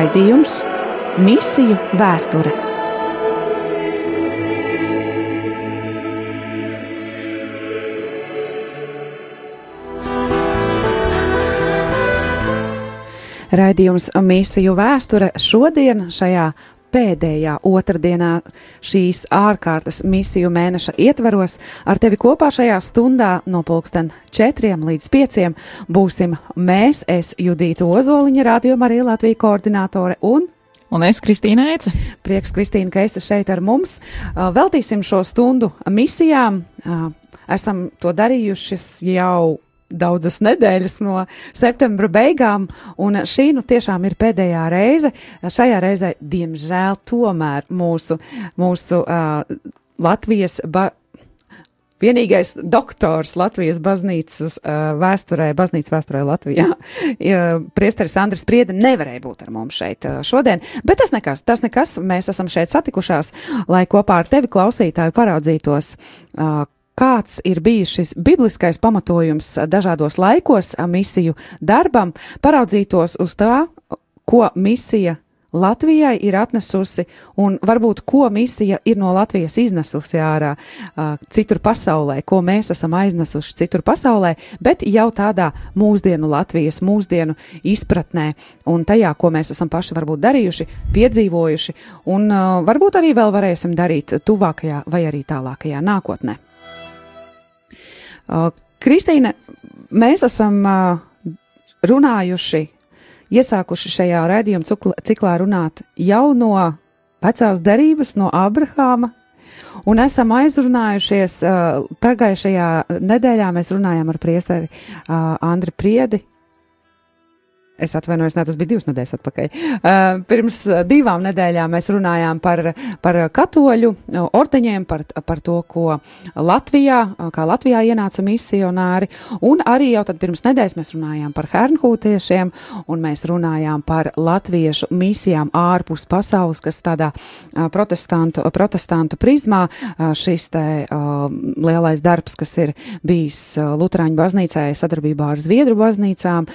Raidījums Misiju vēsture. Raidījums Misiju vēsture šodien šajā pēdējā otrdienā šīs ārkārtas misiju mēneša ietvaros. Ar tevi kopā šajā stundā no pulksten četriem līdz pieciem būsim mēs, es Judīta Ozoliņa, rādījuma arī Latvija koordinātore un Un es, Kristīna Eice. Prieks, Kristīna, ka esi šeit ar mums. Veltīsim šo stundu misijām. Esam to darījušas jau daudzas nedēļas no septembra beigām, un šī nu tiešām ir pēdējā reize. Šajā reizē, diemžēl, tomēr mūsu, mūsu uh, Latvijas. Ba Vienīgais doktors Latvijas baznīcas uh, vēsturē, baznīcas vēsturē Latvijā, priesteris Andris Priede nevarēja būt ar mums šeit uh, šodien, bet tas nekas, tas nekas, mēs esam šeit satikušās, lai kopā ar tevi klausītāju paraudzītos, uh, kāds ir bijis šis bibliskais pamatojums dažādos laikos misiju darbam, paraudzītos uz tā, ko misija Latvijai ir atnesusi un varbūt ko misija ir no Latvijas iznesusi ārā citur pasaulē, ko mēs esam aiznesuši citur pasaulē, bet jau tādā mūsdienu Latvijas, mūsdienu izpratnē un tajā, ko mēs esam paši varbūt darījuši, piedzīvojuši un varbūt arī vēl varēsim darīt tuvākajā vai arī tālākajā nākotnē. Kristīne, mēs esam runājuši, iesākuši šajā raidījuma ciklā runāt jau no vecās derības, no Abrahāma, un esam aizrunājušies. Pagājušajā nedēļā mēs runājām ar priesteri Andri Priedi Es atvainojos, ne, tas bija divas nedēļas atpakaļ. Uh, pirms divām nedēļām mēs runājām par, par katoļu ordeņiem, par, par to, ko Latvijā, kā Latvijā ienāca misionāri, un arī jau tad pirms nedēļas mēs runājām par hernhūtiešiem, un mēs runājām par latviešu misijām ārpus pasaules, kas tādā uh, protestantu, protestantu prizmā uh, šis te lielais darbs, kas ir bijis Lutāņu baznīcai sadarbībā ar Zviedru baznīcām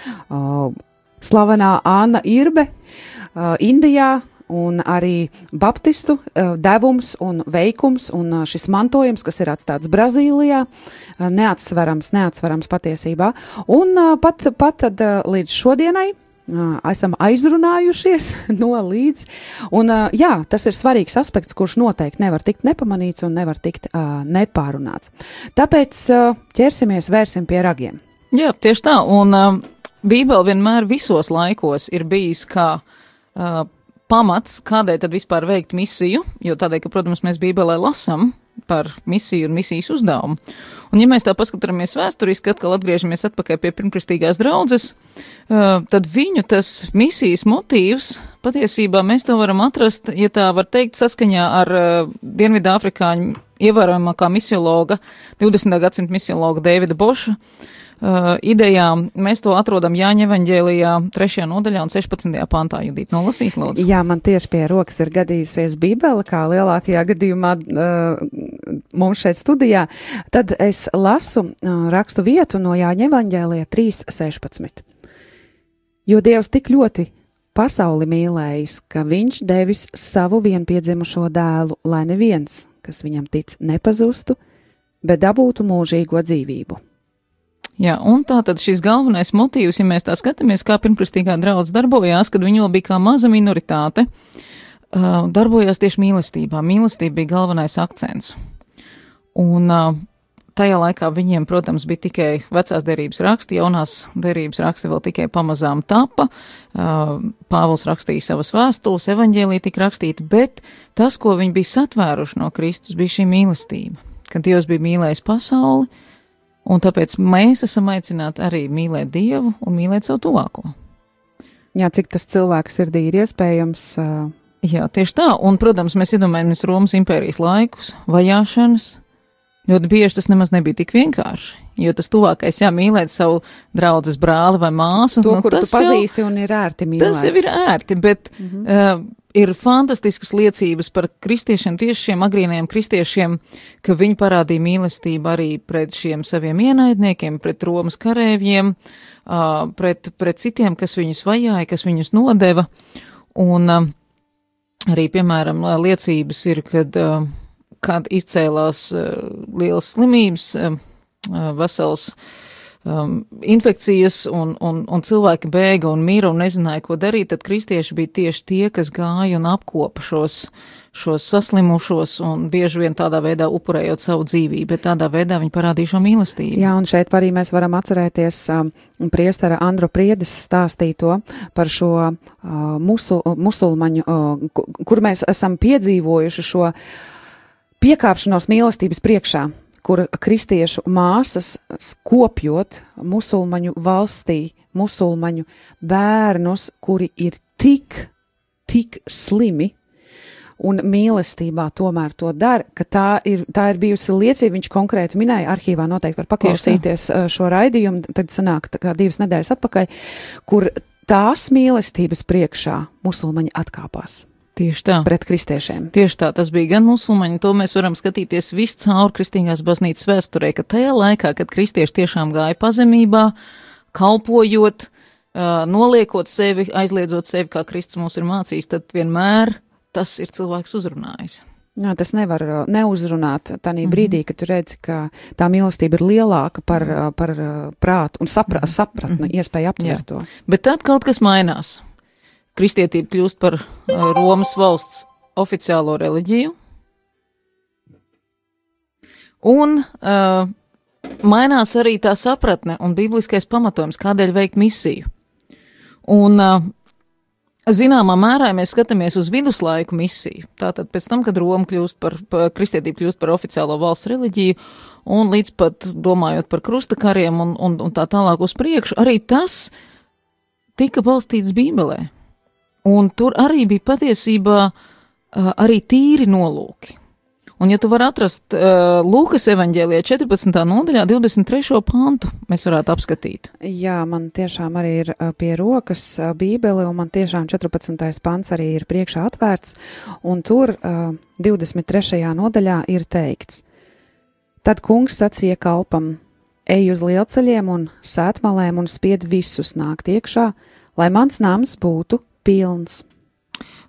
slavenā Anna Irbe uh, Indijā. Un arī baptistu uh, devums un veikums un uh, šis mantojums, kas ir atstāts Brazīlijā, uh, neatsverams, neatsverams patiesībā. Un uh, pat, pat tad, uh, līdz šodienai uh, esam aizrunājušies no līdz. Un, jā, tas ir svarīgs aspekts, kurš noteikti nevar tikt nepamanīts un nevar tikt uh, nepārunāts. Tāpēc uh, ķersimies, vērsim pie ragiem. Jā, tieši tā. Un, uh, Bībele vienmēr visos laikos ir bijis kā uh, pamats, kādēļ tad vispār veikt misiju, jo tādēļ, ka, protams, mēs Bībelē lasam par misiju un misijas uzdevumu. Un, ja mēs tā paskatāmies vēsturiski, atkal atgriežamies atpakaļ pie pirmkristīgās draudzes, uh, tad viņu tas misijas motīvs patiesībā mēs to varam atrast, ja tā var teikt, saskaņā ar uh, Dienvidāfrikāņu ievērojamākā misiologa, 20. gadsimta misiologa Davida Boša uh, idejām. Mēs to atrodam Jāņa evaņģēlijā 3. nodaļā un 16. pantā, Judīt, nolasīs lūdzu. Jā, man tieši pie rokas ir gadījusies Bībele, kā lielākajā gadījumā uh, mums šeit studijā. Tad es lasu uh, rakstu vietu no Jāņa evaņģēlijā 3.16. Jo Dievs tik ļoti pasauli mīlējis, ka viņš devis savu vienpiedzimušo dēlu, lai neviens, kas viņam tic, nepazustu, bet dabūtu mūžīgo dzīvību. Jā, un tā tad šis galvenais motīvs, ja mēs tā skatāmies, kā pirmkristīgā draudz darbojās, kad viņi vēl bija kā maza minoritāte, uh, darbojās tieši mīlestībā. Mīlestība bija galvenais akcents. Un uh, tajā laikā viņiem, protams, bija tikai vecās derības raksti, jaunās derības raksti vēl tikai pamazām tapa. Uh, Pāvils rakstīja savas vēstules, evaņģēlī tika rakstīta, bet tas, ko viņi bija satvēruši no Kristus, bija šī mīlestība. Kad Dievs bija mīlējis pasauli, Un tāpēc mēs esam aicināti arī mīlēt Dievu un mīlēt savu tuvāko. Jā, cik tas cilvēku sirdī ir iespējams. Uh... Jā, tieši tā. Un, protams, mēs iedomājamies Romas impērijas laikus, vajāšanas. Ļoti bieži tas nemaz nebija tik vienkārši. Jo tas tuvākais, jā, mīlēt savu draugu brāli vai māsu, to, nu, tas pazīsti jau, un ir ērti mīlēt. Tas jau ir ērti, bet mm -hmm. uh, ir fantastiskas liecības par kristiešiem, tieši šiem agrīnajiem kristiešiem, ka viņi parādīja mīlestību arī pret šiem saviem ienaidniekiem, pret Romas karēviem, pret, pret citiem, kas viņus vajāja, kas viņus nodeva. Un arī, piemēram, liecības ir, kad, kad izcēlās lielas slimības, vesels um, infekcijas, un, un, un cilvēki bēga un mira un nezināja, ko darīt, tad kristieši bija tieši tie, kas gāja un apkopa šos šos saslimušos un bieži vien tādā veidā upurējot savu dzīvību, bet tādā veidā viņi parādīja šo mīlestību. Jā, un šeit arī mēs varam atcerēties um, priestara Andro Priedis stāstīto par šo uh, musul, musulmaņu, uh, kur mēs esam piedzīvojuši šo piekāpšanos mīlestības priekšā kur kristiešu māsas kopjot musulmaņu valstī, musulmaņu bērnus, kuri ir tik, tik slimi, un mīlestībā tomēr to dara, ka tā ir, tā ir bijusi liecība, viņš konkrēti minēja, arhīvā noteikti var paklausīties uh, šo raidījumu, tad sanāk tā kā divas nedēļas atpakaļ, kur tās mīlestības priekšā musulmaņi atkāpās. Tieši tā. Pret kristiešiem. Tieši tā, tas bija gan musulmaņi, to mēs varam skatīties viss caur kristīgās baznīcas vēsturē, ka tajā laikā, kad kristieši tiešām gāja pazemībā, kalpojot, noliekot sevi, aizliedzot sevi, kā Kristus mums ir mācījis, tad vienmēr tas ir cilvēks uzrunājis. Jā, tas nevar neuzrunāt tādā -hmm. brīdī, kad tu redzi, ka tā mīlestība ir lielāka par, par prātu un sapra, mhm. sapratni, mm -hmm. iespēju aptvert to. Bet tad kaut kas mainās. Kristietība kļūst par Romas valsts oficiālo reliģiju. Un uh, mainās arī tā sapratne un bibliskais pamatojums, kādēļ veikt misiju. Un uh, Zināmā mērā mēs skatāmies uz viduslaiku misiju. Tātad pēc tam, kad Roma kļūst par, par kristietību kļūst par oficiālo valsts reliģiju, un līdz pat domājot par krustakariem un, un, un tā tālāk uz priekšu, arī tas tika balstīts Bībelē. Un tur arī bija patiesībā arī tīri nolūki. Un, ja tu vari atrast uh, Lūkas evanģēlijā 14. nodaļā 23. pantu, mēs varētu apskatīt. Jā, man tiešām arī ir uh, pie rokas uh, bībele, un man tiešām 14. pants arī ir priekšā atvērts, un tur uh, 23. nodaļā ir teikts. Tad kungs sacīja kalpam, ej uz lielceļiem un sētmalēm un spied visus nākt iekšā, lai mans nams būtu pilns.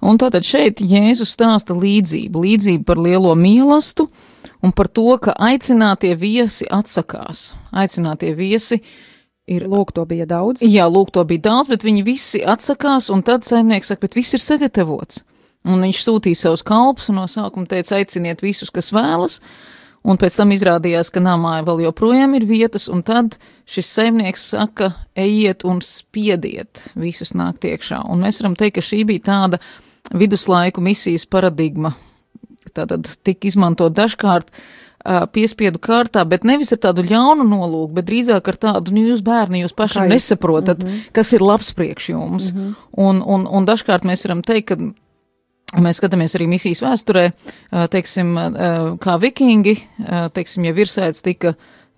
Un tātad šeit Jēzus stāsta līdzību, līdzību par lielo mīlestību un par to, ka aicinātie viesi atsakās. Aicinātie viesi ir. Lūk, to bija daudz. Jā, lūk, to bija daudz, bet viņi visi atsakās, un tad saimnieks saka, bet viss ir sagatavots. Un viņš sūtīja savus kalpus un no sākuma teica, aiciniet visus, kas vēlas, un pēc tam izrādījās, ka namā vēl joprojām ir vietas, un tad šis saimnieks saka, ejiet un spiediet visus nākt iekšā. Un mēs varam teikt, ka šī bija tāda viduslaiku misijas paradigma. Tātad tika izmantot dažkārt piespiedu kārtā, bet nevis ar tādu ļaunu nolūku, bet drīzāk ar tādu, nu, jūs bērni, jūs paši nesaprotat, mm -hmm. kas ir labs priekš jums. Mm -hmm. un, un, un dažkārt mēs varam teikt, ka Mēs skatāmies arī misijas vēsturē, teiksim, kā vikingi, teiksim, ja virsēts tika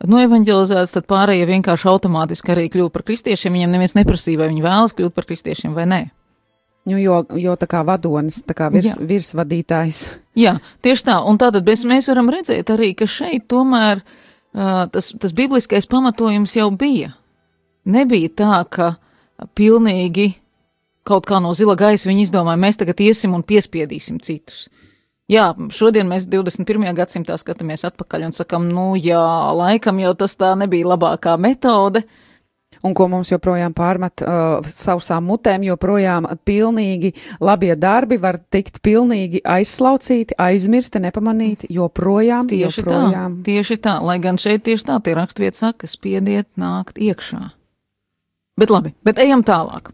noevanģelizēts, tad pārējie vienkārši automātiski arī kļuva par kristiešiem. Viņiem neviens neprasīja, vai viņi vēlas kļūt par kristiešiem vai nē. Nu, jo, jo tā kā vadonis, tā kā virs, Jā. virsvadītājs. Jā, tieši tā. Un tātad mēs, mēs varam redzēt arī, ka šeit tomēr uh, tas, tas bibliskais pamatojums jau bija. Nebija tā, ka pilnīgi kaut kā no zila gaisa viņi izdomāja, mēs tagad iesim un piespiedīsim citus. Jā, šodien mēs 21. gadsimtā skatāmies atpakaļ un sakam, nu jā, laikam jau tas tā nebija labākā metode. Un ko mums joprojām pārmet uh, sausām mutēm, joprojām pilnīgi labie darbi var tikt pilnīgi aizslaucīti, aizmirsti, nepamanīti, joprojām. Tieši joprojām. tā, tieši tā, lai gan šeit tieši tā tie raksturvieti saka, spiediet nākt iekšā. Bet labi, bet ejam tālāk.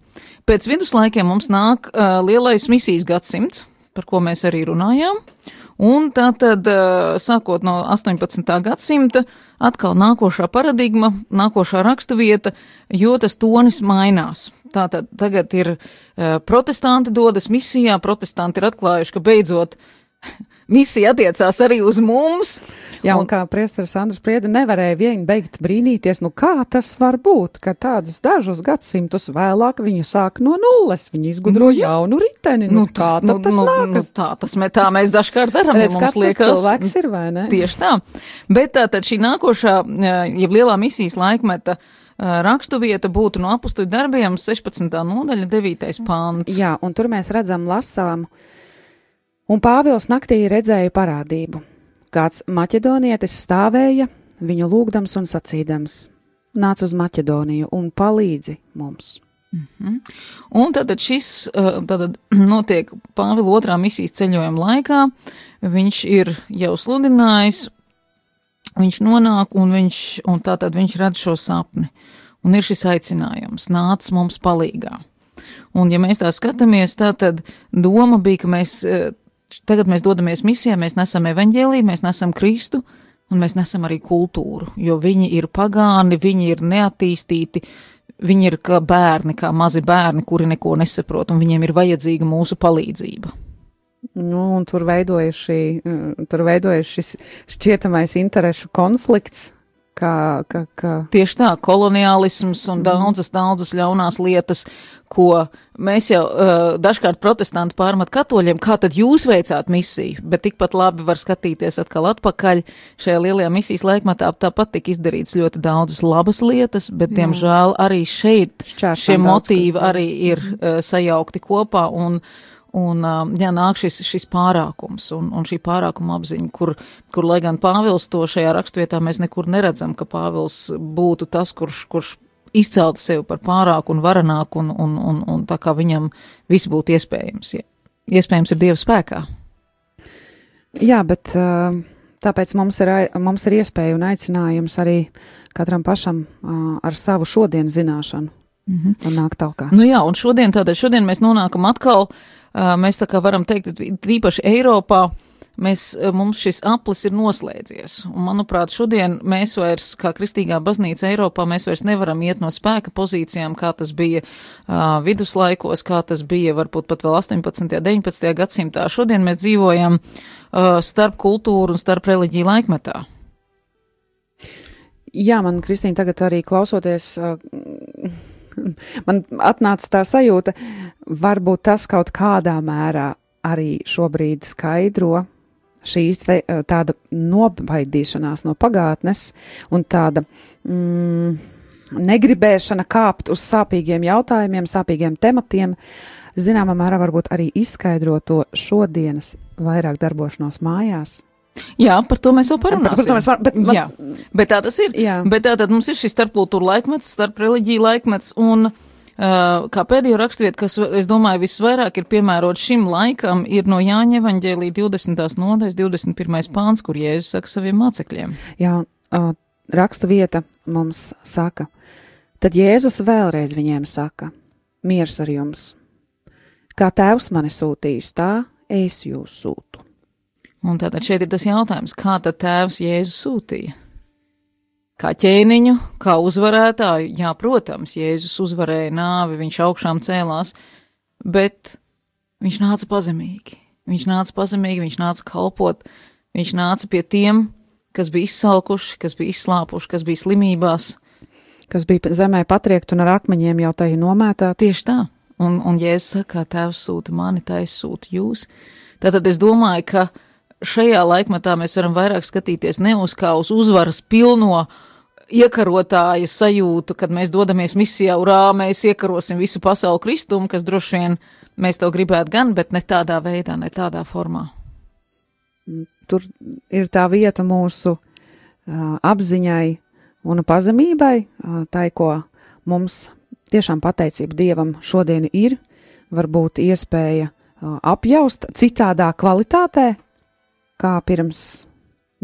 Pēc viduslaikiem mums nāk uh, lielais misijas gadsimts, par ko mēs arī runājām. Un tā tad, sākot no 18. gadsimta, atkal nākošā paradigma, nākošā raksturvieta, jo tas tonis mainās. Tātad tagad ir protestanti dodas misijā, protestanti ir atklājuši, ka beidzot misija attiecās arī uz mums. Jā, un, un kā priesteris Andrus Prieda nevarēja vien beigt brīnīties, nu kā tas var būt, ka tādus dažus gadsimtus vēlāk viņa sāk no nulles, viņa izgudro nu, jaunu riteni. Nu, nu, tas, nu, tas nu, nākas? Nu, tā, tas mē, tā mēs dažkārt darām, Redz, mums liekas. cilvēks ir, vai ne? Tieši tā. Bet tā tad šī nākošā, jeb lielā misijas laikmeta raksturvieta būtu no apakstuļu darbiem 16. nodaļa, 9. pāns. Jā, un tur mēs redzam, lasām, un Pāvils naktī redzēja parādību. Kāds maķedonietis stāvēja, viņu lūgdams un sacīdams: Nāc uz Maķedoniju un palīdzi mums! Mm -hmm. Un tātad šis tātad notiek Pāvila otrā misijas ceļojuma laikā. Viņš ir jau sludinājis, viņš nonāk un, viņš, un tātad viņš redz šo sapni. Un ir šis aicinājums, nāc mums palīgā. Un ja mēs tā skatāmies, tā tad doma bija, ka mēs, tagad mēs dodamies misijā, mēs nesam evaņģēliju, mēs nesam Kristu, un mēs nesam arī kultūru, jo viņi ir pagāni, viņi ir neattīstīti, viņi ir kā bērni, kā mazi bērni, kuri neko nesaprot, un viņiem ir vajadzīga mūsu palīdzība. Nu, un tur veidojas, šī, tur veidojas šis šķietamais interešu konflikts, Kā, kā, kā. Tieši tā, koloniālisms un daudzas, daudzas ļaunās lietas, ko mēs jau uh, dažkārt protestanti pārmet katoļiem, kā tad jūs veicāt misiju, bet tikpat labi var skatīties atkal atpakaļ. Šajā lielajā misijas laikmatā tāpat tika izdarīts ļoti daudzas labas lietas, bet, Jā. diemžēl, arī šeit Šķēršam šie motīvi arī ir uh, sajaukti kopā un uh, Un jā, nāk šis, šis pārākums un, un šī pārākuma apziņa, kur, kur, lai gan Pāvils to šajā rakstvietā mēs nekur neredzam, ka Pāvils būtu tas, kurš, kurš izceltu sevi par pārāku un varenāku un, un, un, un tā kā viņam viss būtu iespējams. Ja. Iespējams ir Dieva spēkā. Jā, bet tāpēc mums ir, mums ir iespēja un aicinājums arī katram pašam ar savu šodienas zināšanu mm -hmm. un nākt tālāk. Nu jā, un šodien, tātad šodien mēs nonākam atkal uh, mēs tā kā varam teikt, tīpaši Eiropā, mēs, mums šis aplis ir noslēdzies. Un, manuprāt, šodien mēs vairs, kā kristīgā baznīca Eiropā, mēs vairs nevaram iet no spēka pozīcijām, kā tas bija uh, viduslaikos, kā tas bija varbūt pat vēl 18. un 19. gadsimtā. Šodien mēs dzīvojam uh, starp kultūru un starp reliģiju laikmetā. Jā, man, Kristīna, tagad arī klausoties. Uh, man atnāca tā sajūta, varbūt tas kaut kādā mērā arī šobrīd skaidro šīs te, eh, tāda nobaidīšanās no pagātnes un tāda mm, negribēšana kāpt uz sāpīgiem jautājumiem, sāpīgiem tematiem, zināmā mērā varbūt arī izskaidro to šodienas vairāk darbošanos mājās, Jā, par to mēs vēl parunāsim. Par, par mēs par, bet, man... Jā, bet tā tas ir. Jā. Bet tā tad mums ir šis starpkultūra laikmets, starp reliģiju laikmets un. Uh, kā pēdējo rakstvieta, kas, es domāju, visvairāk ir piemērot šim laikam, ir no Jāņa evaņģēlī 20. nodaļas 21. pāns, kur Jēzus saka saviem mācekļiem. Jā, uh, rakstu vieta mums saka, tad Jēzus vēlreiz viņiem saka, miers ar jums. Kā tēvs mani sūtīs, tā es jūs sūtu. Un tātad šeit ir tas jautājums, kā tad tēvs Jēzus sūtīja? Kā ķēniņu, kā uzvarētāju, jā, protams, Jēzus uzvarēja nāvi, viņš augšām cēlās, bet viņš nāca pazemīgi. Viņš nāca pazemīgi, viņš nāca kalpot, viņš nāca pie tiem, kas bija izsalkuši, kas bija izslāpuši, kas bija slimībās. Kas bija zemē patriekt un ar akmeņiem jau tai nomētā. Tieši tā. Un, un Jēzus saka, kā tēvs sūta mani, tā es sūtu jūs. Tātad es domāju, ka šajā laikmatā mēs varam vairāk skatīties ne uz kā uz uzvaras pilno iekarotāja sajūtu, kad mēs dodamies misijā, urā, mēs iekarosim visu pasauli kristumu, kas droši vien mēs to gribētu gan, bet ne tādā veidā, ne tādā formā. Tur ir tā vieta mūsu uh, apziņai un pazemībai, uh, tai, ko mums tiešām pateicība Dievam šodien ir, varbūt iespēja uh, apjaust citādā kvalitātē, kā pirms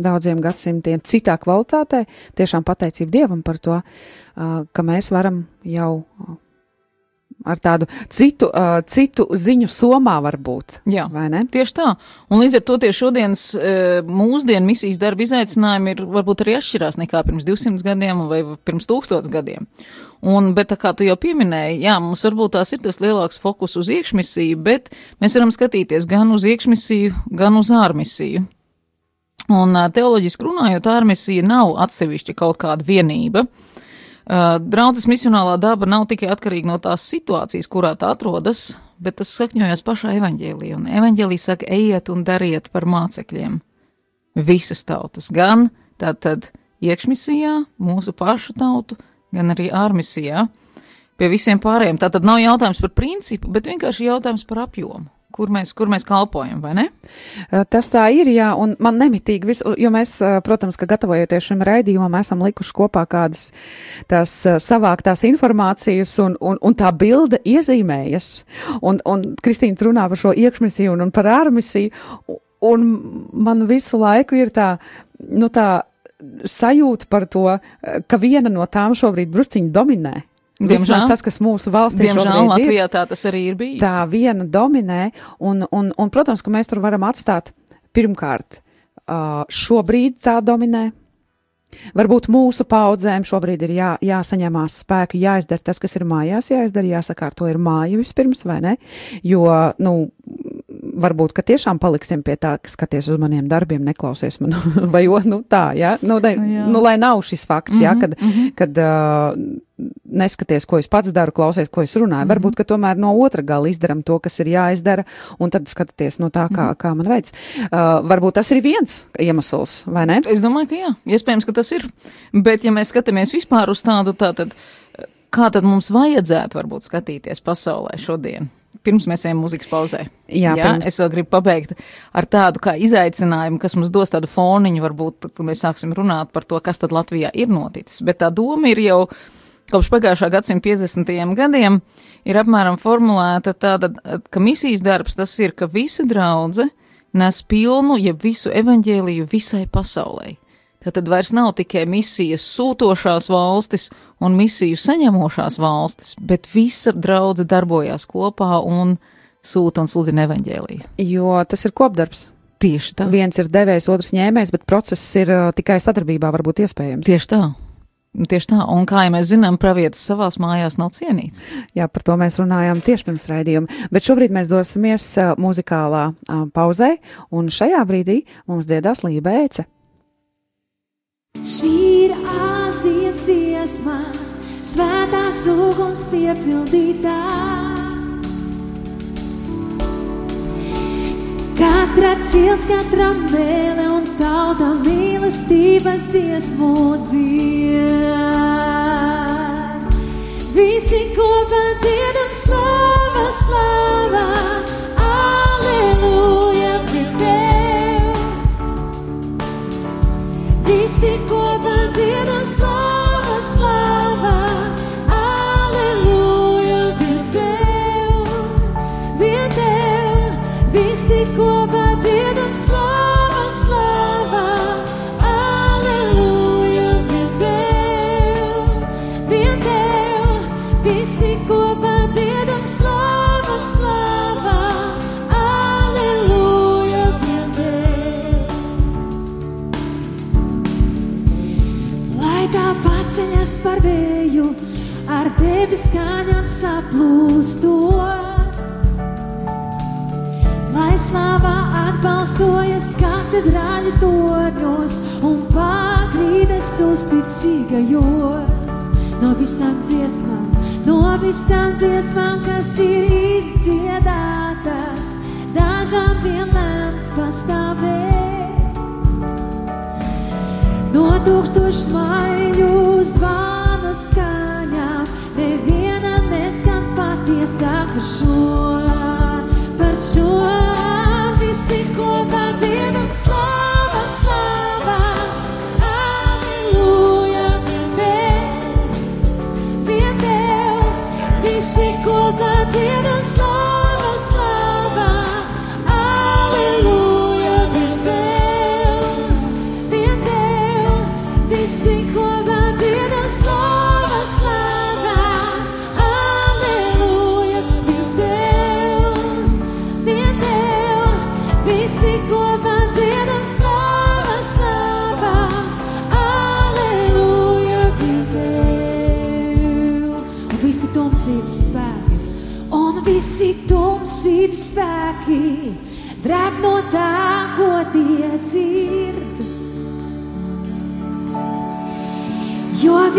daudziem gadsimtiem, citā kvalitātē. Tiešām pateicība Dievam par to, ka mēs varam jau ar tādu citu, uh, citu ziņu somā varbūt. Jā, tieši tā. Un līdz ar to tie šodienas uh, mūsdienu misijas darba izaicinājumi ir varbūt arī atšķirās nekā pirms 200 gadiem vai pirms 1000 gadiem. Un, bet tā kā tu jau pieminēji, jā, mums varbūt tās ir tas lielāks fokus uz iekšmisiju, bet mēs varam skatīties gan uz iekšmisiju, gan uz ārmisiju. Un teoloģiski runājot, ārmisija nav atsevišķa kaut kāda vienība. Uh, draudzes misionālā daba nav tikai atkarīga no tās situācijas, kurā tā atrodas, bet tas sakņojas pašā evaņģēlī, un evaņģēlī saka, ejiet un dariet par mācekļiem. Visas tautas, gan tātad iekšmisijā, mūsu pašu tautu, gan arī ārmisijā. Pie visiem pārējiem. Tā tad nav jautājums par principu, bet vienkārši jautājums par apjomu kur mēs, kur mēs kalpojam, vai ne? Tas tā ir, jā, un man nemitīgi, visu, jo mēs, protams, ka gatavojoties šim raidījumam, esam likuši kopā kādas tās savāktās informācijas, un, un, un tā bilde iezīmējas. Un, un Kristīna runā par šo iekšmisiju un, un par ārmisiju, un man visu laiku ir tā, nu tā sajūta par to, ka viena no tām šobrīd brusciņi dominē. Diemžēl tas, kas mūsu valstī Diemžēl Latvijā ir, tā tas arī ir bijis. Tā viena dominē, un, un, un protams, ka mēs tur varam atstāt pirmkārt, šobrīd tā dominē. Varbūt mūsu paudzēm šobrīd ir jā, jāsaņemās spēki, jāizdara tas, kas ir mājās, jāizdara, jāsakārto ir māja vispirms, vai ne? Jo, nu, varbūt, ka tiešām paliksim pie tā, ka skaties uz maniem darbiem, neklausies man, vai o, nu tā, jā, nu, ne, nu, jā. nu lai nav šis fakts, mm -hmm, jā, mhm, kad, mm -hmm. kad uh, neskaties, ko es pats daru, klausies, ko es runāju. Mm -hmm. Varbūt, ka tomēr no otra gala izdaram to, kas ir jāizdara, un tad skaties no tā, kā, mm -hmm. kā man veids. Uh, varbūt tas ir viens iemesls, vai ne? Es domāju, ka jā, iespējams, ka tas ir, bet ja mēs skatāmies vispār uz tādu, tā tad, kā tad mums vajadzētu varbūt skatīties pasaulē šodien? Pirms mēs ejam muzikas pauzē. Jā, Jā pirms... es vēl gribu pabeigt ar tādu kā izaicinājumu, kas mums dos tādu foniņu, varbūt, kad mēs sāksim runāt par to, kas tad Latvijā ir noticis. Bet tā doma ir jau kopš pagājušā gadsimta 50. gadiem ir apmēram formulēta tāda, ka misijas darbs tas ir, ka visa draudze nes pilnu, jeb visu evaņģēliju visai pasaulē. Tad vairs nav tikai misijas sūtošās valstis un misiju saņemošās valstis, bet visa draudze darbojās kopā un sūta un sludina evaņģēliju. Jo tas ir kopdarbs. Tieši tā. Viens ir devējs, otrs ņēmējs, bet process ir uh, tikai sadarbībā varbūt iespējams. Tieši tā. Tieši tā, un kā jau mēs zinām, pravietis savās mājās nav cienīts. Jā, par to mēs runājām tieši pirms raidījuma, bet šobrīd mēs dosimies uh, muzikālā uh, pauzē, un šajā brīdī mums dziedās Lībēce. Šī ir Āzijas dziesma, svētās uguns piepildītā. Katra cilts, katra mēle un tauta mīlestības dziesmu dzied. Visi kopā dziedam slava, slava, aleluja, Visi kopā dziedam slava, par vēju, ar debes skaņām saplūstot. Lai slāvā atbalstojas katedrāļu torņos un pagrīdes uzticīgajos. No visām dziesmām, no visām dziesmām, kas ir izdziedātas, dažām vienlēmts pastāvēt. No tūkstošu smaiļu patiesāk par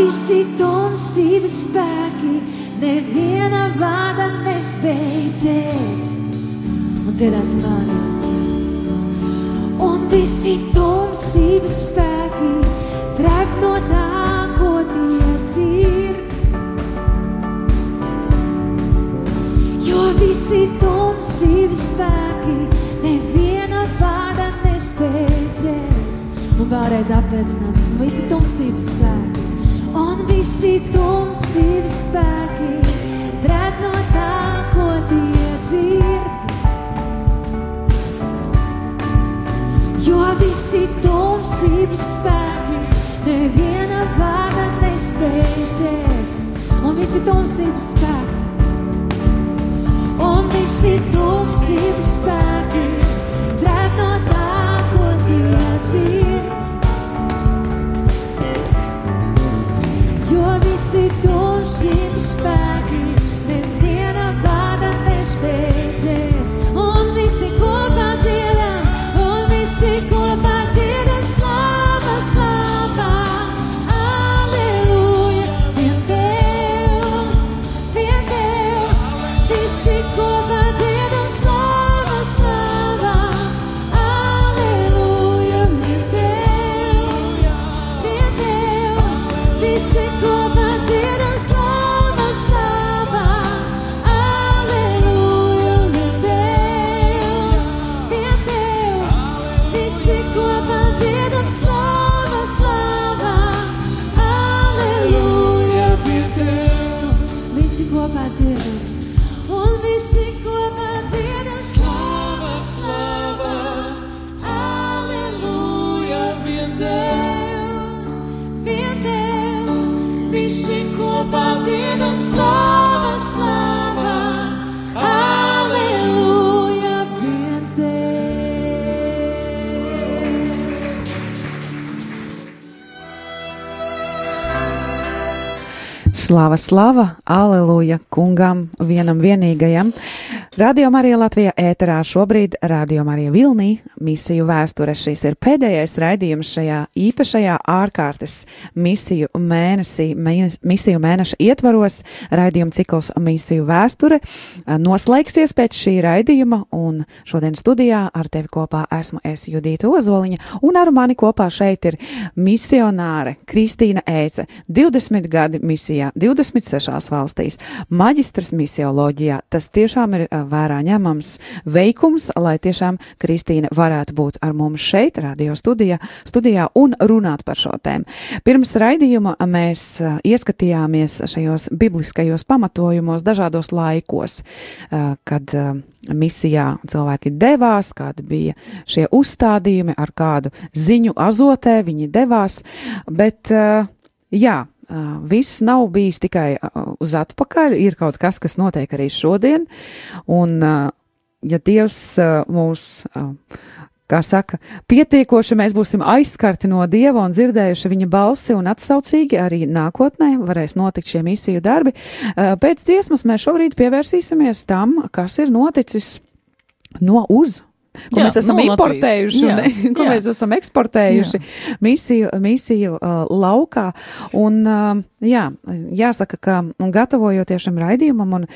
visi tumsības spēki, neviena vārda nespēcēs. Un dziedāsim vēlreiz. Un visi tumsības spēki, trep no tā, ko tie dzir. Jo visi tumsības spēki, neviena vārda nespēcēs. Un vēlreiz apliecināsim visi tumsības spēki. Visi tumsības spēki drēb no tā, ko tie dzird. Jo visi tumsības spēki neviena vārda nespēcēs. Un visi tumsības spēki un visi tumsības Slava, slava, aleluja kungam, vienam vienīgajam. Radio Marija Latvijā ēterā šobrīd Radio Marija Vilnī misiju vēsture. Šis ir pēdējais raidījums šajā īpašajā ārkārtas misiju mēnesī, mēnes, misiju mēneša ietvaros. Raidījuma cikls misiju vēsture noslēgsies pēc šī raidījuma, un šodien studijā ar tevi kopā esmu es Judīta Ozoliņa, un ar mani kopā šeit ir misionāre Kristīna Ēce, 20 gadi misijā, 26 valstīs, maģistrs misioloģijā. Tas tiešām ir vērā ņemams veikums, lai tiešām Kristīna varētu būt ar mums šeit, radio studijā, studijā un runāt par šo tēmu. Pirms raidījuma mēs ieskatījāmies šajos bibliskajos pamatojumos dažādos laikos, kad misijā cilvēki devās, kādi bija šie uzstādījumi, ar kādu ziņu azotē viņi devās, bet jā, viss nav bijis tikai uz atpakaļ, ir kaut kas, kas notiek arī šodien, un ja Dievs mūs, kā saka, pietiekoši mēs būsim aizskarti no Dieva un dzirdējuši viņa balsi un atsaucīgi arī nākotnē varēs notikt šie misiju darbi. Pēc dziesmas mēs šobrīd pievērsīsimies tam, kas ir noticis no uz ko Jā, mēs esam no Latvijas. importējuši, Jā, ne, ko jā. mēs esam eksportējuši misiju, misiju uh, laukā. Un, uh, jā, jāsaka, ka un gatavojoties šim raidījumam un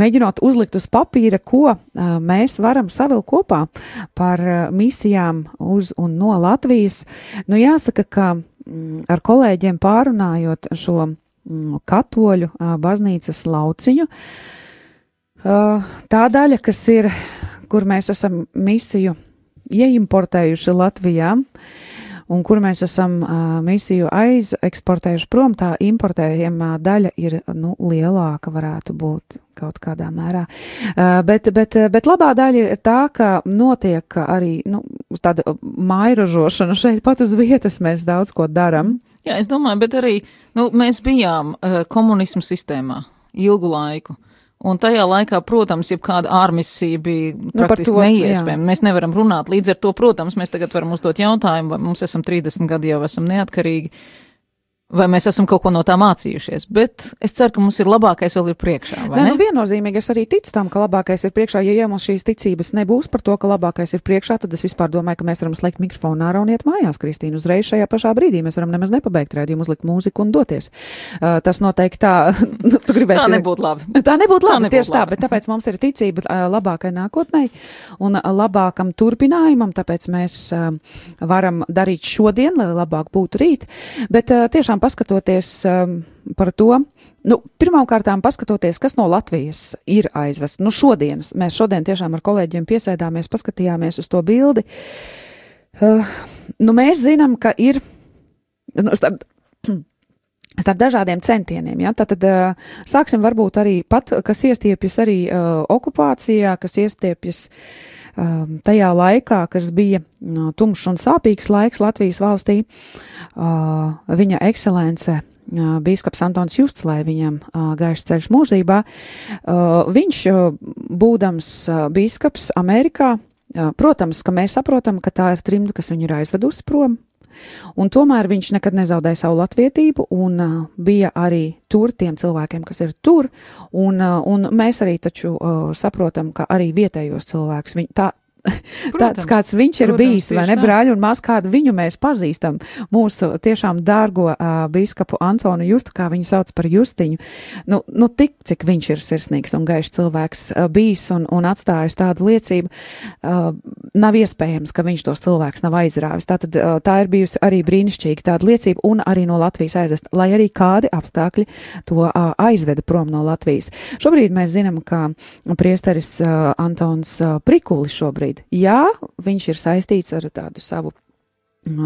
mēģinot uzlikt uz papīra, ko uh, mēs varam savilkt kopā par uh, misijām uz un no Latvijas, nu jāsaka, ka mm, ar kolēģiem pārunājot šo mm, katoļu uh, baznīcas lauciņu, Uh, tā daļa, kas ir, kur mēs esam misiju ieimportējuši Latvijā, un kur mēs esam uh, misiju aizeksportējuši prom, tā importējumā daļa ir nu, lielāka, varētu būt kaut kādā mērā. Uh, bet, bet, bet labā daļa ir tā, ka notiek arī nu, tāda mairožošana šeit pat uz vietas, mēs daudz ko daram. Jā, es domāju, bet arī nu, mēs bijām uh, komunismu sistēmā ilgu laiku. Un tajā laikā, protams, jebkāda ārmisija bija Nu, praktiski to, neiespējama. Mēs nevaram runāt. Līdz ar to, protams, mēs tagad varam uzdot jautājumu, vai mums esam 30 gadi jau esam neatkarīgi, vai mēs esam kaut ko no tā mācījušies. Bet es ceru, ka mums ir labākais vēl ir priekšā. Nē, nu viennozīmīgi es arī ticu tam, ka labākais ir priekšā. Ja jau mums šīs ticības nebūs par to, ka labākais ir priekšā, tad es vispār domāju, ka mēs varam slēgt mikrofonu ārā un iet mājās, Kristīna. Uzreiz šajā pašā brīdī mēs varam nemaz nepabeigt rādījumu, uzlikt mūziku un doties. Uh, tas noteikti tā, nu, tu gribētu. Tā nebūtu labi. Tā nebūtu Tā labi, nebūtu tieši tā, labi. bet tāpēc mums ir ticība ā, labākai nākotnē un labākam turpinājumam, tāpēc mēs ā, varam darīt šodien, lai labāk būtu rīt. Bet ā, tiešām paskatoties um, par to, nu, pirmkārt, paskatoties, kas no Latvijas ir aizvests. Nu, šodienas, mēs šodien tiešām ar kolēģiem piesēdāmies, paskatījāmies uz to bildi. Uh, nu, mēs zinām, ka ir. Nu, starp, starp dažādiem centieniem. Ja? Tad uh, sāksim varbūt arī pat, kas iestiepjas arī uh, okupācijā, kas iestiepjas uh, tajā laikā, kas bija tumšs un sāpīgs laiks Latvijas valstī. Viņa ekscelence. Bīskaps Antons Justs, lai viņam gaišs ceļš mūžībā, viņš, būdams bīskaps Amerikā, protams, ka mēs saprotam, ka tā ir trimda, kas viņu ir aizvedusi prom, Un tomēr viņš nekad nezaudēja savu latvietību un uh, bija arī tur tiem cilvēkiem, kas ir tur. Un, uh, un mēs arī taču uh, saprotam, ka arī vietējos cilvēkus viņi tā Protams, tāds kāds viņš ir protams, bijis, vai ne, brāļi un maz kādu viņu mēs pazīstam, mūsu tiešām dārgo uh, biskapu Antonu Justu, kā viņu sauc par Justiņu. Nu, nu tik, cik viņš ir sirsnīgs un gaišs cilvēks uh, bijis un, un atstājis tādu liecību, uh, nav iespējams, ka viņš tos cilvēkus nav aizrāvis. Tātad uh, tā ir bijusi arī brīnišķīga tāda liecība un arī no Latvijas aizvest, lai arī kādi apstākļi to uh, aizveda prom no Latvijas. Šobrīd mēs zinām, ka priesteris uh, Antons uh, Prikulis šobrīd šobrīd. Jā, viņš ir saistīts ar tādu savu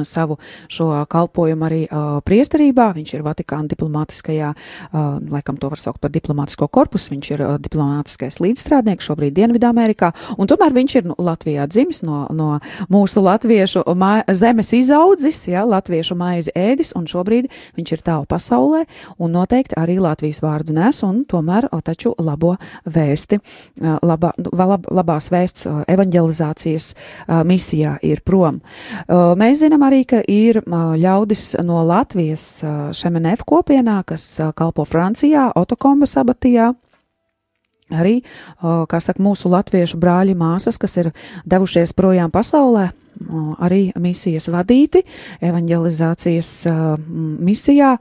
savu šo kalpojumu arī uh, priesterībā. Viņš ir Vatikāna diplomātiskajā, uh, laikam to var saukt par diplomātisko korpusu, viņš ir uh, diplomātiskais līdzstrādnieks šobrīd Dienvidamerikā, un tomēr viņš ir nu, Latvijā dzimis no, no mūsu latviešu zemes izaudzis, ja, latviešu maizi ēdis, un šobrīd viņš ir tālu pasaulē, un noteikti arī Latvijas vārdu nes, un tomēr o, taču labo vēsti, uh, labā, lab, labās vēsts uh, evanģelizācijas uh, misijā ir prom. Uh, mēs zinām arī, ka ir ļaudis no Latvijas Šemenef kopienā, kas kalpo Francijā, Otokomba sabatijā. Arī, kā saka, mūsu latviešu brāļi māsas, kas ir devušies projām pasaulē, arī misijas vadīti, evanģelizācijas misijā.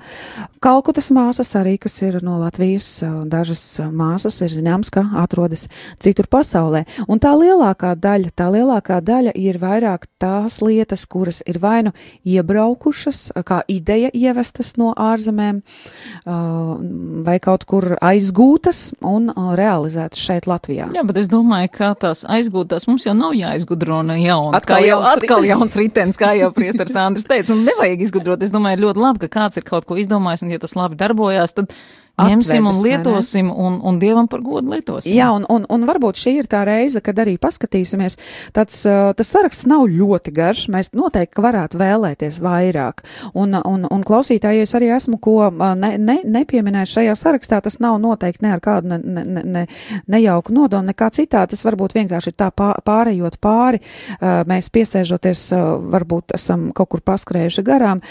Kalkutas māsas arī, kas ir no Latvijas, dažas māsas ir zināms, ka atrodas citur pasaulē. Un tā lielākā daļa, tā lielākā daļa ir vairāk tās lietas, kuras ir vainu iebraukušas, kā ideja ievestas no ārzemēm, vai kaut kur aizgūtas un realizētas šeit Latvijā. Jā, bet es domāju, ka tās aizgūtās mums jau nav jāizgudro ne jauna. Atkal jau atkal jauns ritenis, kā jau priesteris Andris teica, un nevajag izgudrot. Es domāju, ļoti labi, ka kāds ir kaut ko izdomājis, un ja tas labi darbojās, tad ņemsim un lietosim un, un Dievam par godu lietosim. Jā, un, un, un varbūt šī ir tā reize, kad arī paskatīsimies. Tāds, tas saraksts nav ļoti garš, mēs noteikti varētu vēlēties vairāk. Un, un, un klausītājies arī esmu, ko ne, ne, nepieminējuši šajā sarakstā, tas nav noteikti ne ar kādu ne, ne, ne, nejauku nodomu, nekā citā. Tas varbūt vienkārši ir tā pārējot pāri, mēs piesēžoties, varbūt esam kaut kur paskrējuši garām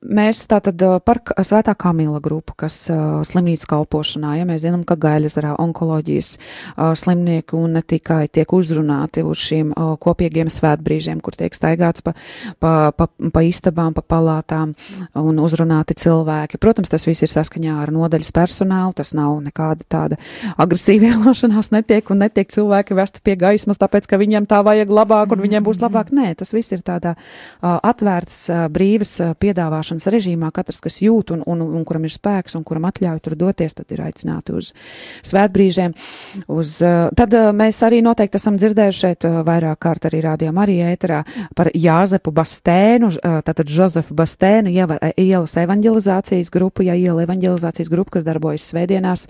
Mēs tātad par Svētā Kamila grupu, kas uh, slimnīcas kalpošanā, ja mēs zinām, ka gaļasarā onkoloģijas uh, slimnieki un ne tikai tiek uzrunāti uz šiem uh, kopīgiem svētbrīžiem, kur tiek staigāts pa, pa, pa, pa istabām, pa palātām un uzrunāti cilvēki. Protams, tas viss ir saskaņā ar nodaļas personālu, tas nav nekāda tāda agresīva ielošanās netiek un netiek cilvēki vesti pie gaismas, tāpēc, ka viņiem tā vajag labāk un viņiem būs labāk. Nē, tas viss ir tādā uh, atvērts, uh, brīvas uh, piedāvāšanas runāšanas režīmā katrs, kas jūt un, un, un kuram ir spēks un kuram atļauj tur doties, tad ir aicināti uz svētbrīžiem. Uz, eh, tad eh, mēs arī noteikti esam dzirdējuši šeit eh, vairāk kārt arī rādījām arī ēterā par Jāzepu Bastēnu, tātad Žozefu Bastēnu ielas evanģelizācijas grupu, ja iela evanģelizācijas grupu, kas darbojas svētdienās,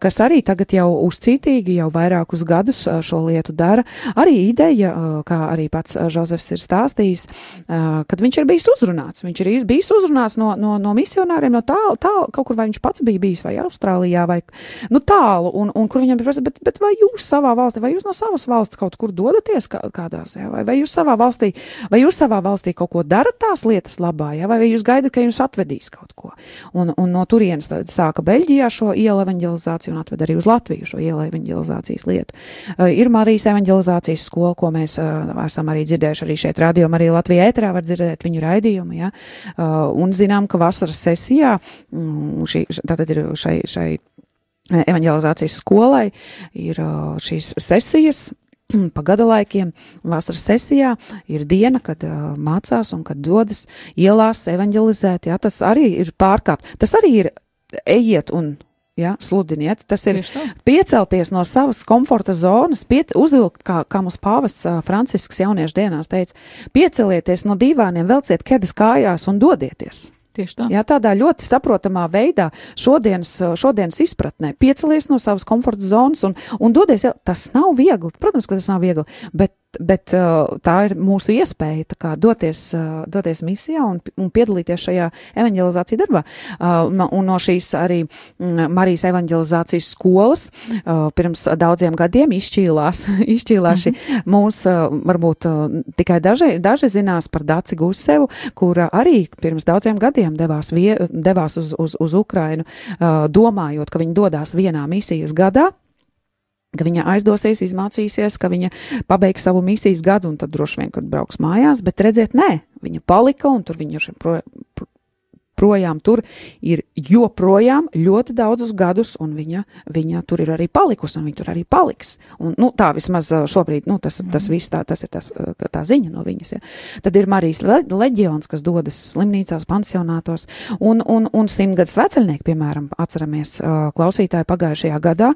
kas arī tagad jau uzcītīgi jau vairākus gadus šo lietu dara. Arī ideja, kā arī pats Žozefs ir stāstījis, kad viņš ir bijis uzrunāts, viņš ir bijis bijis uzrunāts no, no, no misionāriem no tālu, tālu, kaut kur vai viņš pats bija bijis, vai Austrālijā, vai nu, tālu, un, un kur viņam bija prasa, bet, bet vai jūs savā valstī, vai jūs no savas valsts kaut kur dodaties kā, kādās, jā, vai, vai jūs savā valstī, vai jūs savā valstī kaut ko darat tās lietas labā, jā, vai, vai jūs gaidat, ka jums atvedīs kaut ko. Un, un no turienes tad sāka Beļģijā šo ielu evanģelizāciju un atved arī uz Latviju šo ielu evanģelizācijas lietu. Uh, ir Marijas evanģelizācijas skola, ko mēs uh, esam arī dzirdējuši arī šeit radio, arī Latvijā ētrā var dzirdēt viņu raidījumu, jā. Uh, un zinām, ka vasaras sesijā mm, šī, tātad ir šai, šai evanģelizācijas skolai ir uh, šīs sesijas pa gada laikiem, vasaras sesijā ir diena, kad uh, mācās un kad dodas ielās evanģelizēt. Jā, tas arī ir pārkāpt. Tas arī ir ejiet un ja, sludiniet. Tas ir piecelties no savas komforta zonas, piet, uzvilkt, kā, kā mums pāvests ā, Francisks jauniešu dienās teica, piecelieties no divāniem, velciet kedas kājās un dodieties. Tieši tā. Jā, tādā ļoti saprotamā veidā, šodienas, šodienas izpratnē, piecelies no savas komforta zonas un, un dodies. Tas nav viegli, protams, ka tas nav viegli, bet, bet uh, tā ir mūsu iespēja kā, doties, uh, doties misijā un, un piedalīties šajā evanģelizācijas darbā. Uh, un no šīs arī mm, Marijas evanģelizācijas skolas uh, pirms daudziem gadiem izšķīlās, izšķīlās šī mūsu, uh, varbūt uh, tikai daži, daži zinās par Daci Gusevu, kura arī pirms daudziem gadiem devās, vie, devās uz, uz, uz Ukrainu, uh, domājot, ka viņi dodās vienā misijas gadā. Ka viņa aizdosies, izmācīsies, ka viņa pabeigs savu misijas gadu, un tad droši vien, kad brauks mājās, bet redziet, nē, viņa palika, un tur viņa projām tur ir joprojām ļoti daudzus gadus, un viņa, viņa tur ir arī palikusi, un viņa tur arī paliks. Un, nu, tā vismaz šobrīd, nu, tas, tas viss tā, tas ir tas, tā ziņa no viņas. Ja. Tad ir Marijas le leģions, kas dodas slimnīcās, pansionātos, un, un, un simtgadus sveceļnieki, piemēram, atceramies klausītāji pagājušajā gadā,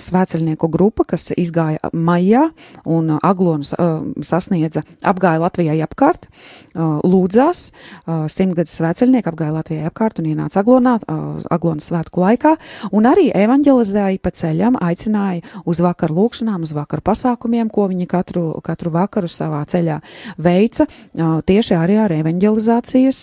sveceļnieku grupa, kas izgāja maijā un aglonus sasniedza, apgāja Latvijai apkārt, lūdzās, simtgadus sveceļnieki apgāja Latvijai apkārt un ienāca aglonā, aglonas svētku laikā, un arī evanģelizēja pa ceļam, aicināja uz vakaru lūkšanām, uz vakaru pasākumiem, ko viņi katru, katru vakaru savā ceļā veica, tieši arī ar evanģelizācijas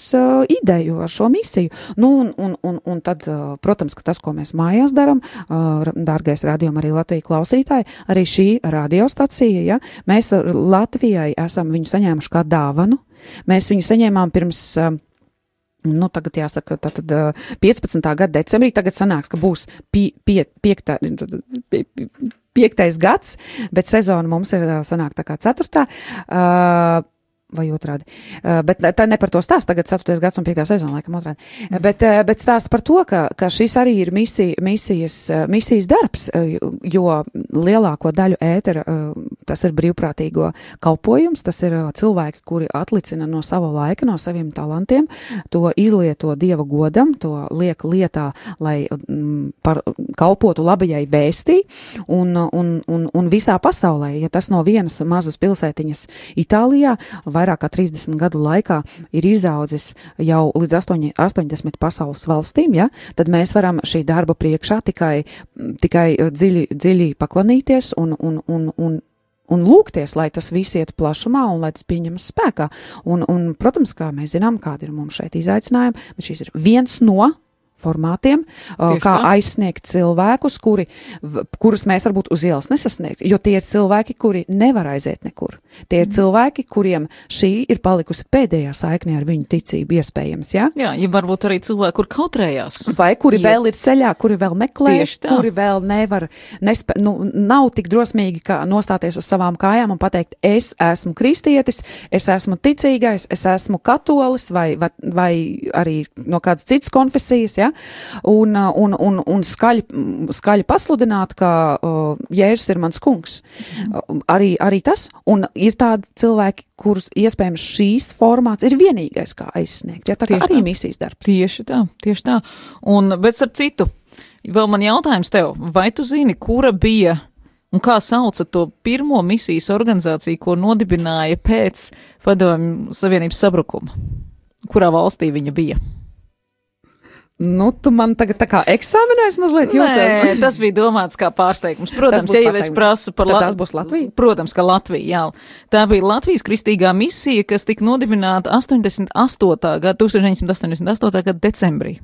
ideju, ar šo misiju. Nu, un, un, un, un tad, protams, ka tas, ko mēs mājās darām, dārgais rādījuma arī Latvijas klausītāji, arī šī radiostacija, ja, mēs Latvijai esam viņu saņēmuši kā dāvanu. Mēs viņu saņēmām pirms uh, Nu, tagad jāsaka, tā tad ā, 15. gada decembrī, tagad sanāks, ka būs pie, pie, piektā, pie, pie, piektais gads, bet sezona mums ir sanāk tā kā ceturtā. Uh, Vai otrādi. Uh, bet tā ne par to stāst. Tagad 4. gads un 5. sezona, laikam, otrādi. Mm. Bet, uh, bet stāst par to, ka, ka šis arī ir misija, misijas, uh, misijas darbs, jo lielāko daļu ētera tas ir brīvprātīgo kalpojums, tas ir cilvēki, kuri atlicina no sava laika, no saviem talantiem, to izlieto Dieva godam, to liek lietā, lai mm, par, kalpotu labajai vēstī un, un, un, un visā pasaulē. Ja tas no vienas mazas pilsētiņas Itālijā vairāk kā 30 gadu laikā ir izaudzis jau līdz 8, 80 pasaules valstīm, ja, tad mēs varam šī darba priekšā tikai, tikai dziļi, dziļi paklanīties un, un, un, un un lūgties, lai tas viss iet plašumā un lai tas pieņemas spēkā. Un, un, protams, kā mēs zinām, kādi ir mums šeit izaicinājumi, bet šis ir viens no formātiem, Tieši kā tā. aizsniegt cilvēkus, kuri, kurus mēs varbūt uz ielas nesasniegsim, jo tie ir cilvēki, kuri nevar aiziet nekur. Tie ir cilvēki, kuriem šī ir palikusi pēdējā saikne ar viņu ticību, iespējams, jā? Jā, ja varbūt arī cilvēki, kur kautrējās. Vai kuri Iet. vēl ir ceļā, kuri vēl meklē, kuri vēl nevar, nespē, nu, nav tik drosmīgi, kā nostāties uz savām kājām un pateikt, es esmu kristietis, es esmu ticīgais, es esmu katolis vai, vai, vai arī no kādas citas konfesijas, ja? un, un, un, un skaļi, mm, skaļi pasludināt, ka uh, Jēzus ir mans kungs. Uh, arī, arī tas, un ir tādi cilvēki, kurus iespējams šīs formāts ir vienīgais, kā aizsniegt. Ja? Tā Tieši arī tā. misijas darbs. Tieši tā, tieši tā. Un, bet starp citu, vēl man jautājums tev, vai tu zini, kura bija un kā sauca to pirmo misijas organizāciju, ko nodibināja pēc padomju Savienības sabrukuma? Kurā valstī viņa bija? Nu, tu man tagad tā kā eksāmenēs mazliet Nē, jūties. tas bija domāts kā pārsteigums. Protams, ja jau es prasu par Tad La- tās būs Latvija? Protams, ka Latvija, jā. Tā bija Latvijas kristīgā misija, kas tika nodibināta 88. gada, 1988. gada decembrī.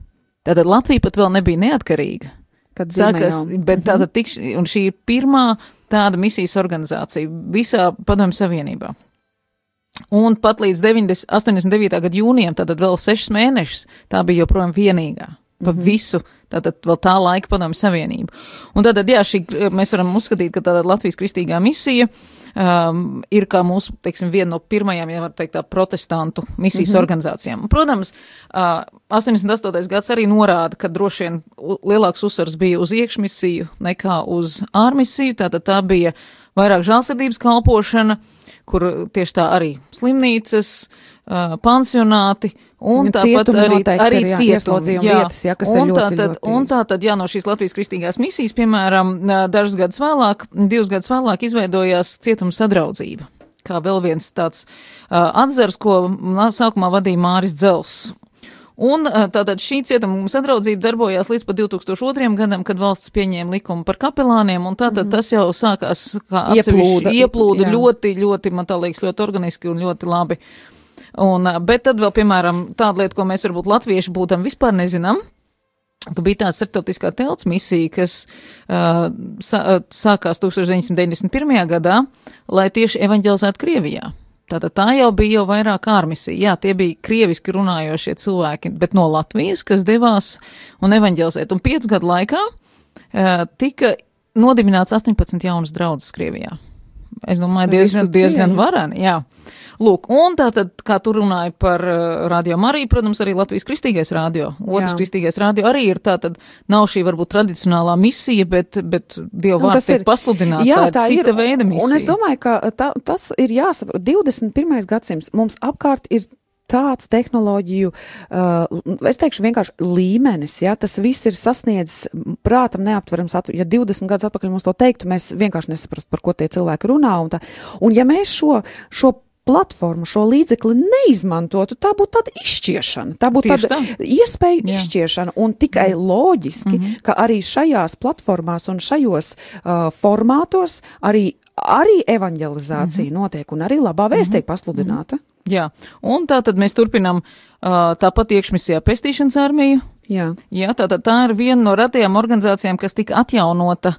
Tātad Latvija pat vēl nebija neatkarīga. Kad Sākas, bet tātad tikš, un šī ir pirmā tāda misijas organizācija visā padomju savienībā. Un pat līdz 90, 89. gada jūnijam, tātad vēl sešas mēnešus, tā bija joprojām vienīgā. Pa visu, tātad vēl tā laika padomju savienību. Un tātad, jā, šī, mēs varam uzskatīt, ka tāda Latvijas kristīgā misija um, ir kā mūsu, teiksim, viena no pirmajām, ja var teikt, tā protestantu misijas mm -hmm. organizācijām. Un, Protams, uh, 88. gads arī norāda, ka droši vien lielāks uzsvars bija uz iekšmisiju nekā uz ārmisiju, tātad tā bija vairāk žālsirdības kalpošana, kur tieši tā arī slimnīcas, pansionāti un tāpat arī, arī jā, cietumi. ieslodzījuma vietas, jā, un ļoti, tātad, ļoti- un tātad, jā, no šīs Latvijas kristīgās misijas, piemēram, dažus gadus vēlāk, divus gadus vēlāk izveidojās cietuma sadraudzība. Kā vēl viens tāds uh, atzars, ko sākumā vadīja Māris Dzels. Un tātad šī cietuma sadraudzība darbojās līdz pat 2002. gadam, kad valsts pieņēma likumu par kapelāniem, un tātad mm tas jau sākās kā. Ieplūda, ieplūda jā. ļoti, ļoti, man tā liekas, ļoti organiski un ļoti labi. Un, bet tad vēl, piemēram, tāda lieta, ko mēs varbūt latvieši būtam vispār nezinām, ka bija tāda starptautiskā telts misija, kas uh, sākās 1991. gadā, lai tieši evaņģelizētu Krievijā. Tātad tā jau bija jau vairāk ārmisija. Jā, tie bija krieviski runājošie cilvēki, bet no Latvijas, kas devās un evaņģelizēt. Un piecu gadu laikā uh, tika nodibināts 18 jaunas draudzes Krievijā. Es domāju, diezgan, diezgan varani, jā. Lūk, un tātad, kā tu runāji par uh, radio Mariju, protams, arī Latvijas kristīgais radio. Otrs Jā. kristīgais radio arī ir tātad, nav šī varbūt tradicionālā misija, bet, bet Dieva vārds tiek ir- pasludināts. Jā, tā ir cita veida misija. Un es domāju, ka tā, tas ir jāsaprot. 21. gadsimts mums apkārt ir tāds tehnoloģiju, uh, es teikšu vienkārši līmenis, ja tas viss ir sasniedzis prātam neaptverams. Ja 20 gadus atpakaļ mums to teiktu, mēs vienkārši nesaprastu, par ko tie cilvēki runā. Un, tā. un ja mēs šo, šo platformu, šo līdzekli neizmantotu, tā būtu tāda izšķiešana. Tā būtu tāda tā. iespēja Jā. izšķiešana. Un tikai loģiski, mm -hmm. ka arī šajās platformās un šajos uh, formātos arī, arī evanģelizācija mm -hmm. notiek un arī labā vēsts tiek pasludināta. Jā, un tā tad mēs turpinām uh, tāpat iekšmisijā pestīšanas armiju. Jā. Jā, tātad tā ir viena no ratajām organizācijām, kas tika atjaunota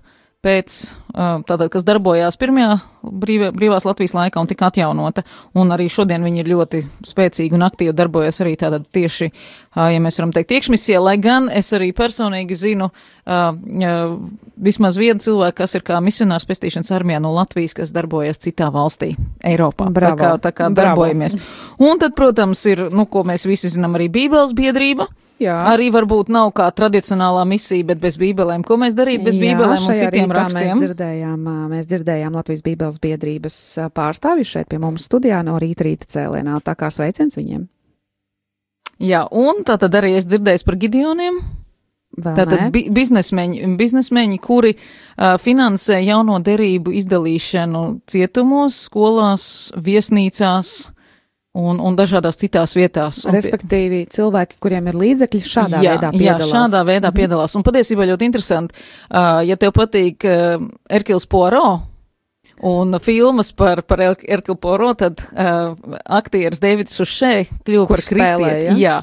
pēc, tātad, kas darbojās pirmajā brīvē, brīvās Latvijas laikā un tika atjaunota. Un arī šodien viņi ir ļoti spēcīgi un aktīvi darbojas arī tātad tieši, ja mēs varam teikt, iekšmisijā, lai gan es arī personīgi zinu vismaz vienu cilvēku, kas ir kā misionārs pestīšanas armijā no Latvijas, kas darbojas citā valstī, Eiropā. Bravo. Tā kā, tā kā Bravo. darbojamies. Un tad, protams, ir, nu, ko mēs visi zinām, arī Bībeles biedrība. Jā. Arī varbūt nav kā tradicionālā misija, bet bez bībelēm. Ko mēs darītu bez bībelēm un citiem rakstiem? Mēs dzirdējām, mēs dzirdējām Latvijas Bībeles biedrības ā, pārstāvjus šeit pie mums studijā no rīta rīta cēlienā. Tā kā sveiciens viņiem. Jā, un tā tad arī es dzirdēju par Gideoniem. Tātad bi biznesmeņi, biznesmeņi, kuri uh, finansē jauno derību izdalīšanu cietumos, skolās, viesnīcās un, un dažādās citās vietās. Un Respektīvi, cilvēki, kuriem ir līdzekļi, šādā jā, veidā jā, piedalās. Mhm. šādā veidā piedalās. Un patiesībā ļoti interesanti, uh, ja tev patīk uh, Erkils Poirot. Un filmas par, par Er- Erkilu Poirot, tad uh, aktieris Deivids Sušē kļuva par kristieti. ja? Jā,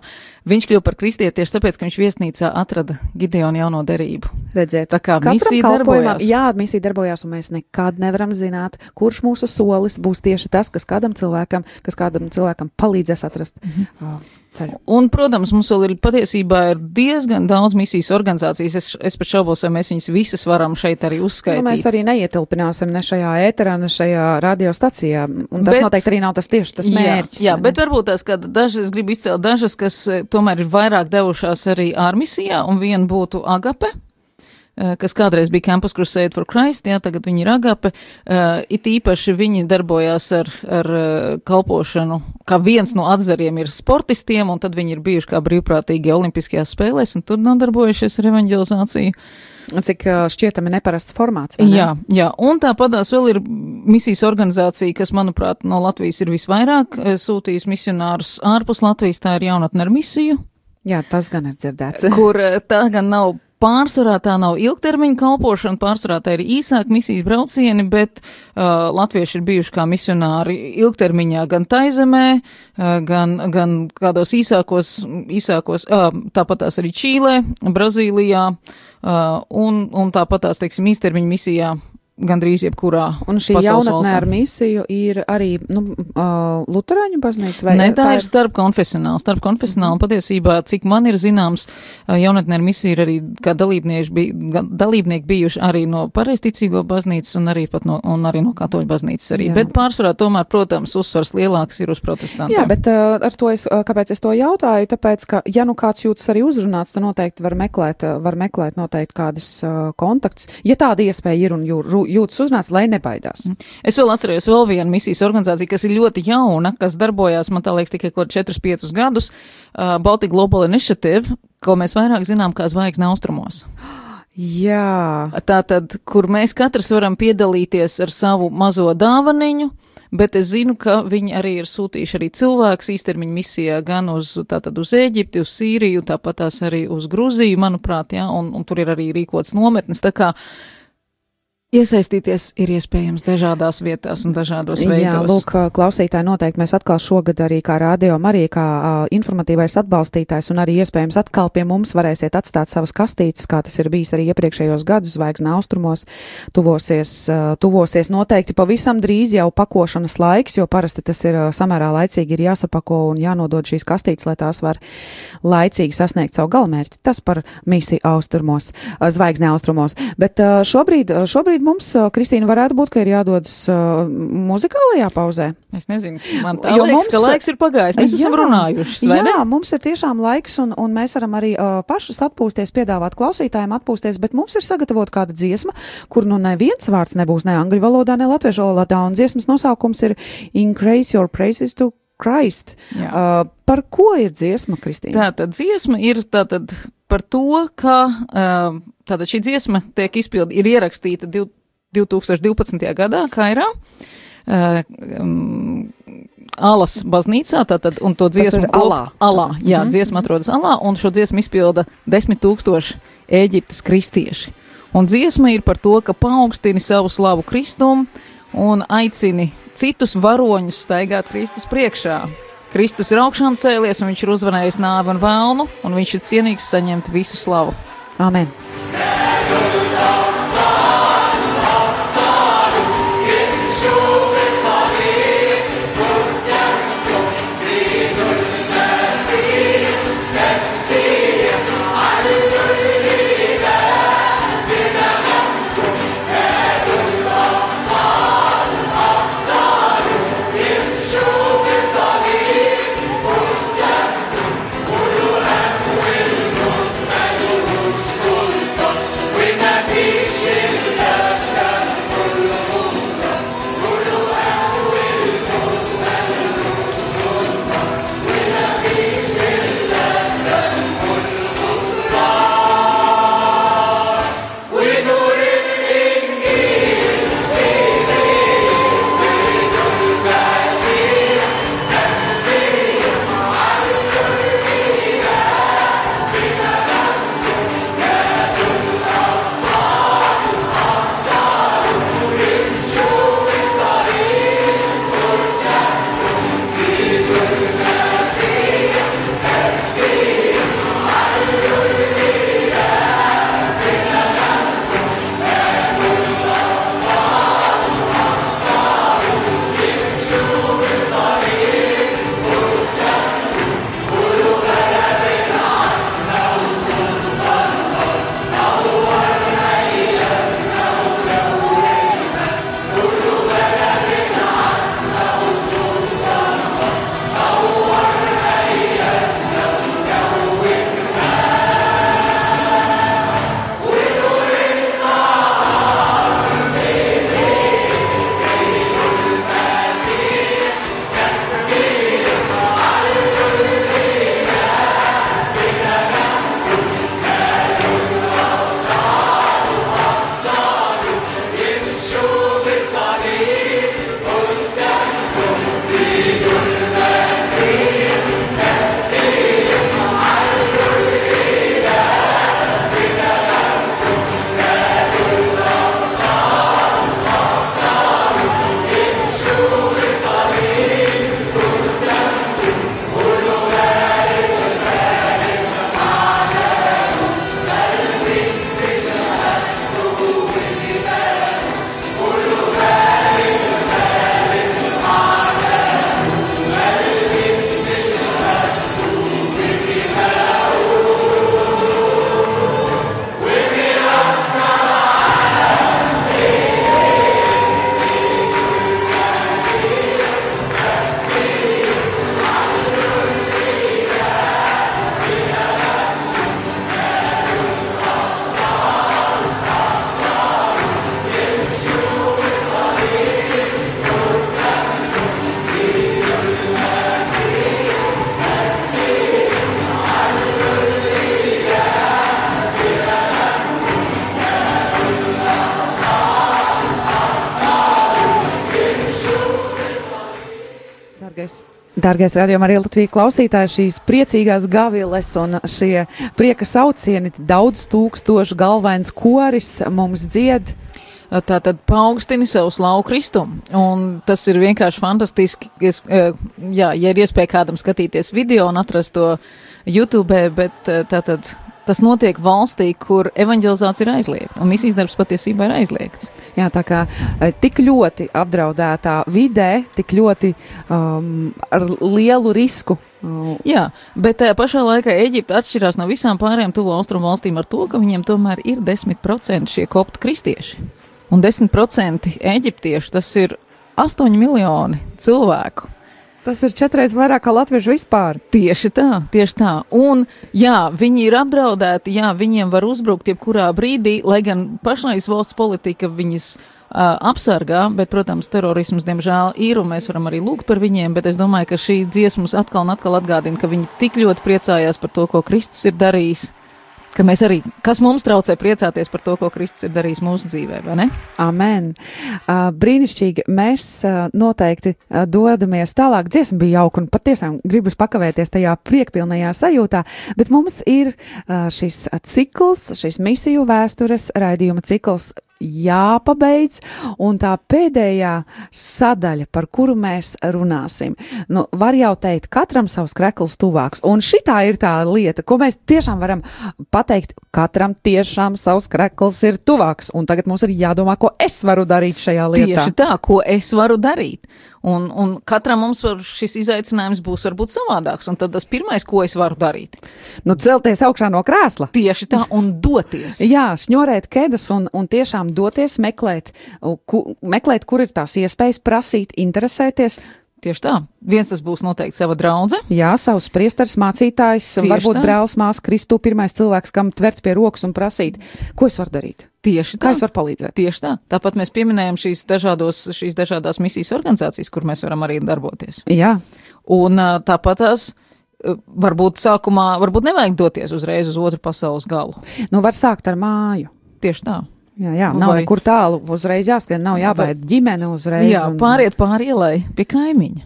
viņš kļuva par kristieti tieši tāpēc, ka viņš viesnīcā atrada Gideonu jauno derību. Redziet, Tā kā misija darbojās. Jā, misija darbojās, un mēs nekad nevaram zināt, kurš mūsu solis būs tieši tas, kas kādam cilvēkam, kas kādam cilvēkam palīdzēs atrast Mhm. uh, ceļu. Un, protams, mums vēl ir patiesībā ir diezgan daudz misijas organizācijas. Es, es pat šaubos, vai mēs viņas visas varam šeit arī Nu, uzskaitīt. mēs arī neietilpināsim ne šajā ēterā, ne šajā radiostacijā, un tas Bet- noteikti arī nav tas tieši tas mērķis. Jā, jā bet varbūt tās, ka dažas, es gribu izcelt dažas, kas eh, tomēr ir vairāk devušās arī ārmisijā, un viena būtu Agape. Eh, kas kādreiz bija Campus Crusade for Christ, jā, tagad viņi ir agape. Uh, it īpaši viņi darbojās ar, ar uh, kalpošanu, kā viens no atzariem ir sportistiem, un tad viņi ir bijuši kā brīvprātīgi olimpiskajās spēlēs, un tur nodarbojušies ar evanģelizāciju. Cik šķietami neparasts formāts. ne? Jā, jā, un tāpatās vēl ir misijas organizācija, kas, manuprāt, no Latvijas ir visvairāk eh, sūtījis misionārus ārpus Latvijas, tā ir jaunatne ar misiju, jā, tas gan ir dzirdēts. kur eh, tā gan nav pārsvarā, tā nav ilgtermiņa kalpošana, pārsvarā tā ir īsāk misijas braucieni, bet uh, latvieši ir bijuši kā misionāri ilgtermiņā gan taizemē, uh, gan, gan kādos īsākos, īsākos uh, tāpatās arī Čīlē, Brazīlijā, uh, un, un tāpatās, teiksim, īstermiņa misijā gandrīz jebkurā Un šī jaunatnē valstī. ar misiju ir arī nu, uh, Lutāņu baznīca vai Nē, tā ir starp konfesionāli. Starp konfesionāli patiesībā, cik man ir zināms, jaunatnē ar misiju ir arī dalībnieki, bij, dalībnieki bijuši arī no pareisticīgo baznīcas un arī no, un arī no katoļu baznīcas arī. Jā. Bet pārsvarā tomēr, protams, uzsvars lielāks ir uz protestantiem. Jā, bet uh, ar to es, kāpēc es to jautāju? Tāpēc, ka, ja nu kāds jūtas arī uzrunāts, tad noteikti var meklēt, var meklēt noteikti kādas uh, kontakts. Ja tāda iespēja ir un jū, ru, jū, jūtas uzrunāts, lai nebaidās. Es vēl atceros vēl vienu misijas organizāciju, kas ir ļoti jauna, kas darbojās, man tā liekas, tikai kaut 4-5 gadus, uh, Baltic Global Initiative, ko mēs vairāk zinām kā zvaigzne austrumos. Jā, Tātad, kur mēs katrs varam piedalīties ar savu mazo dāvaniņu, bet es zinu, ka viņi arī ir sūtījuši arī cilvēkus īstermiņa misijā gan uz, tātad uz Ēģipti, uz Sīriju, tāpat tās arī uz Gruziju, manuprāt, jā, un, un tur ir arī rīkots nometnes, tā kā Iesaistīties ir iespējams dažādās vietās un dažādos veidos. Jā, lūk, klausītāji, noteikti mēs atkal šogad arī kā rādio arī kā uh, informatīvais atbalstītājs un arī iespējams atkal pie mums varēsiet atstāt savas kastītes, kā tas ir bijis arī iepriekšējos gadus zvaigznā austrumos. Tuvosies, uh, tuvosies noteikti pavisam drīz jau pakošanas laiks, jo parasti tas ir uh, samērā laicīgi ir jāsapako un jānodod šīs kastītes, lai tās var laicīgi sasniegt savu galmērķi. Tas par misiju austrumos, uh, zvaigznē austrumos. Bet uh, šobrīd, šobrīd mums, Kristīna, varētu būt, ka ir jādodas uh, muzikālajā pauzē. Es nezinu, man tā Jo liekas, mums- ka laiks ir pagājis. Mēs esam runājuši, vai jā, ne? mums ir tiešām laiks, un, un mēs varam arī uh, pašas atpūsties, piedāvāt klausītājiem atpūsties, bet mums ir sagatavot kāda dziesma, kur nu neviens vārds nebūs ne angļu valodā, ne latviešu valodā, un dziesmas nosaukums ir Increase Your Praises to Christ. Jā. Uh, par ko ir dziesma, Kristīna? Tātad dziesma ir tātad par to, ka uh, tātad šī dziesma tiek izpildi, ir ierakstīta div, 2012. gadā Kairā. Um, Alas baznīcā, tātad, un to dziesmu ir Alā. Alā, jā, mm -hmm. dziesma atrodas Alā, un šo dziesmu izpilda desmit tūkstoši Ēģiptes kristieši. Un dziesma ir par to, ka paaugstini savu slavu Kristumu un aicini citus varoņus staigāt Kristus priekšā. Kristus ir augšām cēlies, un viņš ir uzvarējis nāvi un vēlnu, un viņš ir cienīgs saņemt visu slavu. Amen. Never love. Dargais. Dargais radījuma arī Latvijas klausītāji, šīs priecīgās gaviles un šie prieka saucieni, daudz tūkstošu galvains koris mums dzied. Tā tad paaugstini savu slavu kristumu. Un tas ir vienkārši fantastiski. Es, eh, jā, ja ir iespēja kādam skatīties video un atrast to YouTube, bet eh, tā tad tas notiek valstī, kur evanģelizācija ir aizliegta. Un misijas darbs patiesībā ir aizliegts. Jā, tā kā eh, tik ļoti apdraudētā vidē, tik ļoti um, ar lielu risku. Uh, Jā, bet tajā pašā laikā Eģipte atšķirās no visām pārējām tuvo austrumu valstīm ar to, ka viņiem tomēr ir 10% šie koptu kristieši. Un 10% eģiptiešu tas ir 8 miljoni cilvēku. Tas ir četreiz vairāk kā latviešu vispār. Tieši tā, tieši tā. Un, jā, viņi ir apdraudēti, jā, viņiem var uzbrukt jebkurā brīdī, lai gan pašlaiz valsts politika viņas apsargā, bet, protams, terorisms, diemžēl, ir, un mēs varam arī lūgt par viņiem, bet es domāju, ka šī dziesmas atkal un atkal atgādina, ka viņi tik ļoti priecājās par to, ko Kristus ir darījis, ka mēs arī, kas mums traucē priecāties par to, ko Kristus ir darījis mūsu dzīvē, vai ne? Amen. Uh, brīnišķīgi. Mēs uh, noteikti uh, dodamies tālāk. Dziesma bija jauka un patiešām gribas pakavēties tajā priekpilnajā sajūtā, bet mums ir šis cikls, šis misiju vēstures raidījuma cikls jāpabeidz, un tā pēdējā sadaļa, par kuru mēs runāsim, nu, var jau teikt, katram savs krekls tuvāks, un šitā ir tā lieta, ko mēs tiešām varam pateikt, katram tiešām savs krekls ir tuvāks, un tagad mums ir jādomā, ko es varu darīt šajā lietā. Tieši tā, ko es varu darīt. Un, un katram mums šis izaicinājums būs varbūt savādāks, un tad tas pirmais, ko es varu darīt, Nu, celties augšā no krēsla. tieši tā un doties. Jā, šņurēt ķēdes un, un tiešām doties meklēt, ku, meklēt, kur ir tās iespējas, prasīt, interesēties. Tieši tā. Viens tas būs noteikti sava draudze. Jā, savs priesteris, mācītājs, Tieši varbūt tā. brālis, māsas, Kristu, pirmais cilvēks, kam tvert pie rokas un prasīt, ko es varu darīt, Tieši kā tā. es varu palīdzēt. Tieši tā. Tāpat mēs pieminējam šīs, dažādos, šīs dažādās misijas organizācijas, kur mēs varam arī darboties. Jā, Un tāpat tās varbūt sākumā, varbūt nevajag doties uzreiz uz otru pasaules galu. nu var sākt ar māju. Tieši tā. Jā, jā nav Vai- nekur tālu, uzreiz jāskrien, nav jābaid ģimene uzreiz. Jā, un- pāriet pāri ielai pie kaimiņa.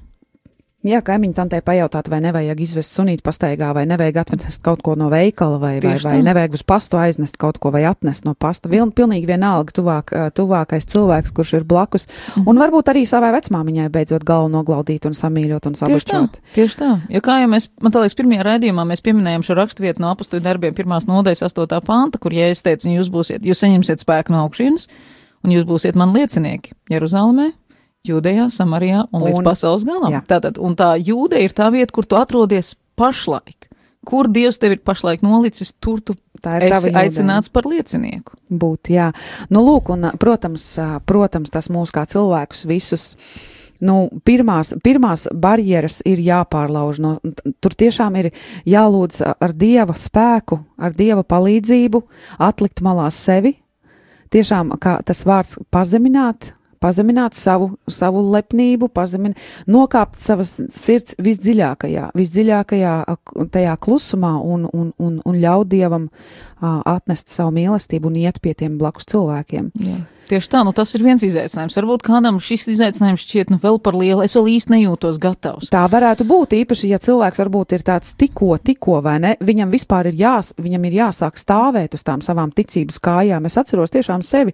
Jā, kaimiņu tantē pajautāt, vai nevajag izvest sunīti pastaigā, vai nevajag atvest kaut ko no veikala, vai, vai, vai tā. nevajag uz pastu aiznest kaut ko, vai atnest no pasta. Viln, pilnīgi vienalga tuvāk, ā, tuvākais cilvēks, kurš ir blakus. Mhm. Un varbūt arī savai vecmāmiņai beidzot galvu noglaudīt un samīļot un Tieši tā, sabučot. tieši tā. Jo kā jau mēs, man liekas, pirmajā raidījumā mēs pieminējām šo raksturvietu no apustuļu darbiem pirmās nodaļas astotā panta, kur jēzus teica, jūs būsiet, jūs saņemsiet spēku no augšienes, un jūs būsiet man liecinieki Jeruzalemē, Jūdejā, Samarijā un līdz Un- pasaules galam. jā. Tātad, un tā jūde ir tā vieta, kur tu atrodies pašlaik. Kur Dievs tevi ir pašlaik nolicis, tur tu Tā ir tava aicināts par liecinieku. būt. Jā, nu, lūk, un, protams, protams tas mūs kā cilvēkus visus. Nu, pirmās, pirmās barjeras ir jāpārlauž. No, tur tiešām ir jālūdz ar dieva spēku, ar dieva palīdzību, atlikt malā sevi. Tiešām kā tas vārds pazemināt, pazemināt savu, savu lepnību, pazemin, nokāpt savas sirds visdziļākajā, visdziļākajā tajā klusumā un, un, un, un ļaut dievam ā, atnest savu mīlestību un iet pie tiem blakus cilvēkiem. Jā. Tieši tā, nu tas ir viens izaicinājums. Varbūt kādam šis izaicinājums šķiet nu vēl par lielu. Es vēl īsti nejūtos gatavs. Tā varētu būt īpaši, ja cilvēks varbūt ir tāds tikko, tikko vai ne, viņam vispār ir, jās, viņam ir jāsāk stāvēt uz tām savām ticības kājām. Es atceros tiešām sevi.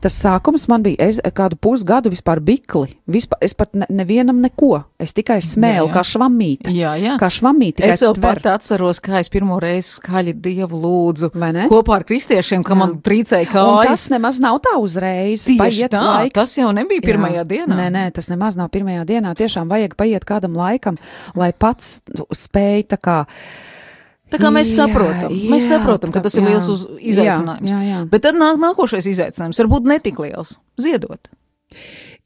Tas sākums man bija es, kādu pusgadu vispār bikli. Vispār, es pat ne, nevienam neko. Es tikai smēlu, Jā, jā. kā švamīte. Jā, jā. Kā švamīte. Es jau pat atceros, kā es pirmo reizi skaļi Dievu lūdzu. Vai ne? Kopā ar kristiešiem, ka Jā. man trīcēja Un tas kājas. nemaz nav tā uzreiz. Tieši Paiet tā, laiks. tas jau nebija pirmajā Jā. dienā. Nē, nē, tas nemaz nav pirmajā dienā. Tiešām vajag paiet kādam laikam, lai pats spēj tā kā. Tā kā mēs Jā, saprotam, mēs jā, saprotam, ka tas ir jā. liels uz, izaicinājums. Jā, jā, jā. Bet tad nāk nākošais izaicinājums, varbūt netik liels - ziedot.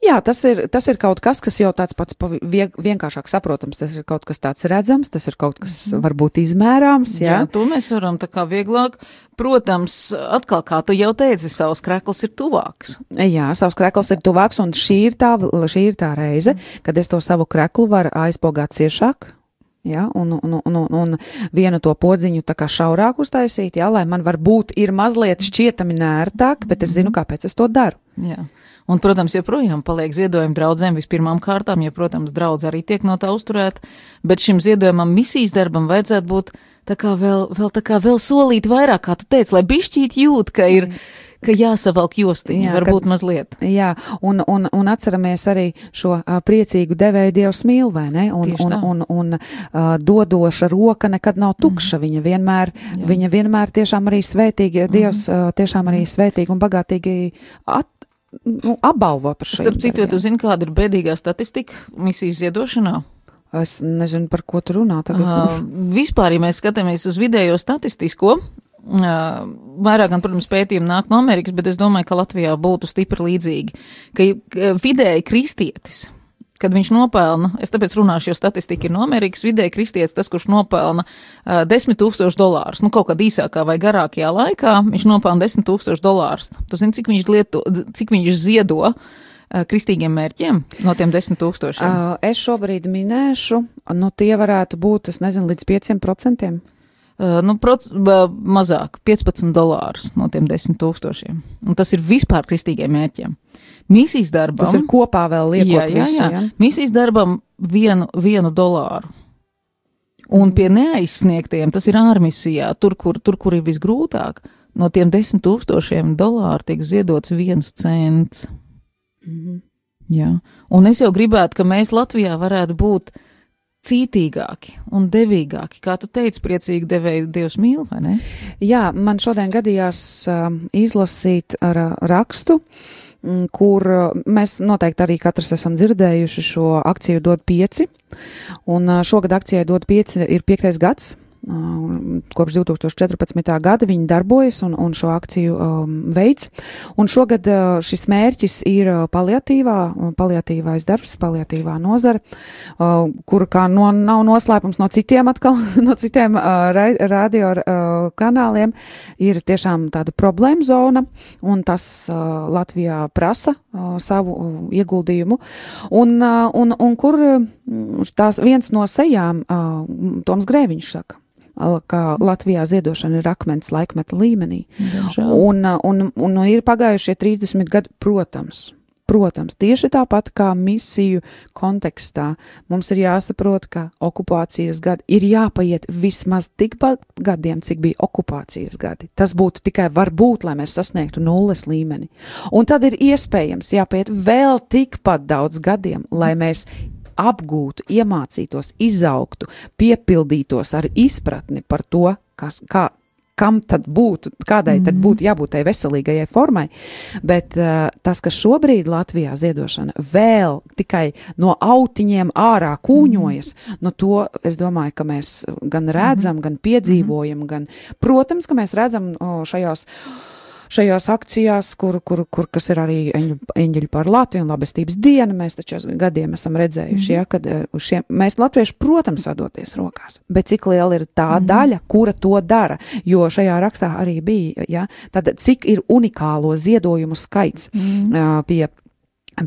Jā, tas ir, tas ir kaut kas, kas jau tāds pats vienkāršāk saprotams. Tas ir kaut kas tāds redzams, tas ir kaut kas varbūt izmērāms. Jā, Jā, to mēs varam tā kā vieglāk. Protams, atkal, kā tu jau teici, savs krekls ir tuvāks. jā savs krekls ir tuvāks, un šī ir, tā, šī ir tā reize, kad es to savu kreklu varu aizpogāt ciešāk. Ja, un, un, un, un, un vienu to podziņu tā kā šaurāk uztaisīt, ja, lai man varbūt ir mazliet šķietami nērtāk, bet es zinu, kāpēc es to daru. Jā. Un, protams, joprojām paliek ziedojumi draudzēm vispirmām kārtām, jo, protams, draudz arī tiek no tā uzturēta, bet šim ziedojumam misijas darbam vajadzētu būt tā kā vēl, vēl tā kā vēl solīt vairāk, kā tu teici, lai bišķīt jūt, ka ir, ka jāsavalk jostiņi, Jā, varbūt kad- mazliet. Jā, un, un, un atceramies arī šo uh, priecīgu devēju Dievs mīl, vai ne? Un, un, un, un uh, dodoša roka nekad nav tukša. Viņa vienmēr, Jā. viņa vienmēr tiešām arī svētīgi, Dievs uh, tiešām arī svētīgi un bagātīgi at, nu, apbalvo par šo. Starp citu, vai tu zini, kāda ir bēdīgā statistika misijas ziedošanā? Es nezinu, par ko tu runā tagad. Uh, vispār, ja mēs skatāmies uz vidējo statistisko, uh, vairāk gan, protams, pētījumi nāk no Amerikas, bet es domāju, ka Latvijā būtu stipri līdzīgi, ka, ka vidēji kristietis, kad viņš nopelna, es tāpēc runāšu, jo statistika ir no Amerikas, vidēji kristietis, tas, kurš nopelna uh, 10 tūkstoši dolārus, nu kaut kādā īsākā vai garākajā laikā, viņš nopelna 10 tūkstoši dolārus. Tu zini, cik viņš, lieto, cik viņš ziedo uh, kristīgiem mērķiem no tiem 10 tūkstošiem? Uh, es šobrīd minēšu, nu tie varētu būt, es nezinu, līdz 5%. Uh, nu, proc, ba- mazāk, 15 dolārus no tiem 10 tūkstošiem. Un tas ir vispār kristīgiem mērķiem. Misijas darbam. Tas ir kopā vēl liekot jā, jā, visu, jā. ja? Misijas darbam vienu, vienu dolāru. Un pie neaizsniegtiem tas ir ārmisijā, tur, kur, tur, kur ir visgrūtāk. No tiem 10 tūkstošiem dolāru tiek ziedots viens cents. Mhm. Jā. Un es jau gribētu, ka mēs Latvijā varētu būt cītīgāki un devīgāki. Kā tu teici, priecīgi devēji Dievs mīl, vai ne? Jā, man šodien gadījās uh, izlasīt ar uh, rakstu, mm, kur uh, mēs noteikti arī katrs esam dzirdējuši šo akciju dod pieci, un uh, šogad akcijai dod pieci ir piektais gads. Uh, Kopš 2014. gada viņi darbojas un, un šo akciju um, veids. Un šogad uh, šis mērķis ir uh, paliatīvā, paliatīvais darbs, paliatīvā nozara, uh, kur kā no, nav noslēpums no citiem atkal, no citiem uh, ra- radio uh, kanāliem, ir tiešām tāda problēma zona, un tas uh, Latvijā prasa uh, savu uh, ieguldījumu. Un, uh, un, un kur uh, tās viens no sejām, uh, Toms Grēviņš saka, ka Latvijā ziedošana ir akmens laikmeta līmenī. Un, un, un, un ir pagājušie 30 gadi, protams. Protams, tieši tāpat kā misiju kontekstā mums ir jāsaprot, ka okupācijas gadi ir jāpaiet vismaz tikpat gadiem, cik bija okupācijas gadi. Tas būtu tikai varbūt, lai mēs sasniegtu nulles līmeni. Un tad ir iespējams jāpaiet vēl tikpat daudz gadiem, lai mēs apgūtu, iemācītos, izaugtu, piepildītos ar izpratni par to, kas, kā, kam tad būtu, kādai tad būtu jābūt tai veselīgajai formai. Bet uh, tas, kas šobrīd Latvijā ziedošana vēl tikai no autiņiem ārā kūņojas, no to es domāju, ka mēs gan redzam, gan piedzīvojam, gan, protams, ka mēs redzam o, šajos šajās akcijās, kur, kur, kur kas ir arī eņģeļi par Latviju un labestības diena, mēs taču gadiem esam redzējuši, ja, kad eh, šie, mēs latvieši, protams, sadoties rokās, bet cik liela ir tā daļa, kura to dara, jo šajā rakstā arī bija, ja, tad cik ir unikālo ziedojumu skaits? Ā, pie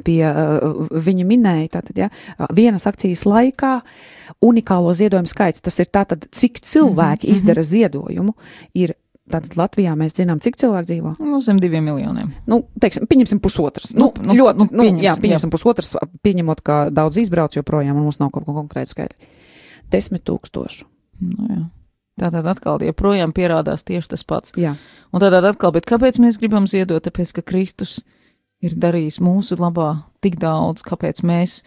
pie uh, viņa minēja, tātad, ja, vienas akcijas laikā unikālo ziedojumu skaits, tas ir tātad, cik cilvēki mm -hmm. izdara ziedojumu, ir Tātad Latvijā mēs zinām, cik cilvēku dzīvo. Nu, zem diviem miljoniem. Nu, teiksim, pieņemsim pusotras. Nu, Nu, nu, ļoti, nu, nu, pieņemsim, jā, jā. pieņemsim pusotras, pieņemot, ka daudz izbrauc joprojām, un mums nav kaut ko konkrēti skaidri. Desmit tūkstoši. Nu, jā. Tātad atkal joprojām pierādās tieši tas pats. Jā. Un tātad atkal, bet kāpēc mēs gribam ziedot? Tāpēc, ka Kristus ir darījis mūsu labā tik daudz, kāpēc mēs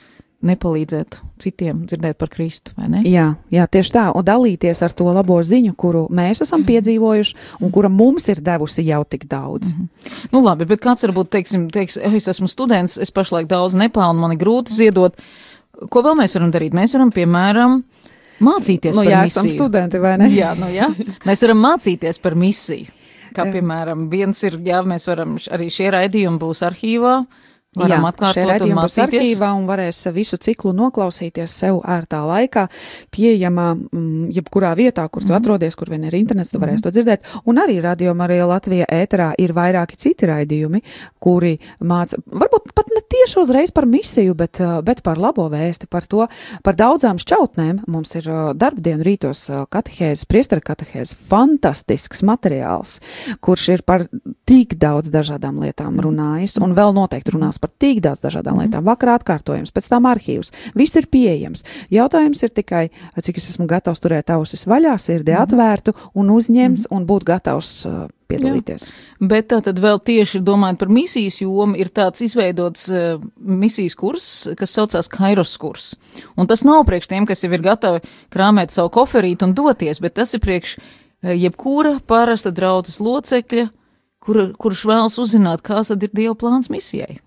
nepalīdzētu citiem dzirdēt par Kristu, vai ne? Jā, jā, tieši tā, un dalīties ar to labo ziņu, kuru mēs esam piedzīvojuši, un kura mums ir devusi jau tik daudz. Mm -hmm. Nu, labi, bet kāds varbūt teiksim, teiks, "Eh, es esmu students, es pašlaik daudz nepelnu, man ir grūti ziedot. Ko vēl mēs varam darīt? Mēs varam, piemēram, mācīties Nu, par jā, misiju. esam studenti, vai ne? Jā, nu jā. Mēs varam mācīties par misiju. Kā Jā. piemēram, viens ir, jā, mēs varam, arī šie raidījumi būs arhīvā, varam Jā, atkārtot un raidījumi būs arhīvā un varēs visu ciklu noklausīties sev ērtā laikā, pieejamā mm, jebkurā vietā, kur Mhm. tu atrodies, kur vien ir internets, tu varēsi to dzirdēt. Un arī Radio Marija Latvija ēterā ir vairāki citi raidījumi, kuri māca, varbūt pat ne tieši uzreiz par misiju, bet, uh, bet par labo vēsti, par to, par daudzām šķautnēm. Mums ir uh, darbdienu rītos uh, katehēzes, priestara katehēzes, fantastisks materiāls, kurš ir par tik daudz dažādām lietām runājis un vēl noteikti runās par tik daudz dažādām lietām. Vakar atkārtojums, pēc tam arhīvs. Viss ir pieejams. Jautājums ir tikai, cik es esmu gatavs turēt ausis vaļā, sirdi atvērtu un uzņemt un būt gatavs uh, piedalīties. Bet tā tad vēl tieši domājot par misijas jomu, ir tāds izveidots uh, misijas kurs, kas saucās Kairos kurs. Un tas nav priekš tiem, kas jau ir gatavi krāmēt savu koferītu un doties, bet tas ir priekš jebkura parasta draudzes locekļa, kur, kurš vēlas uzzināt, kāds tad ir Dieva plāns misijai.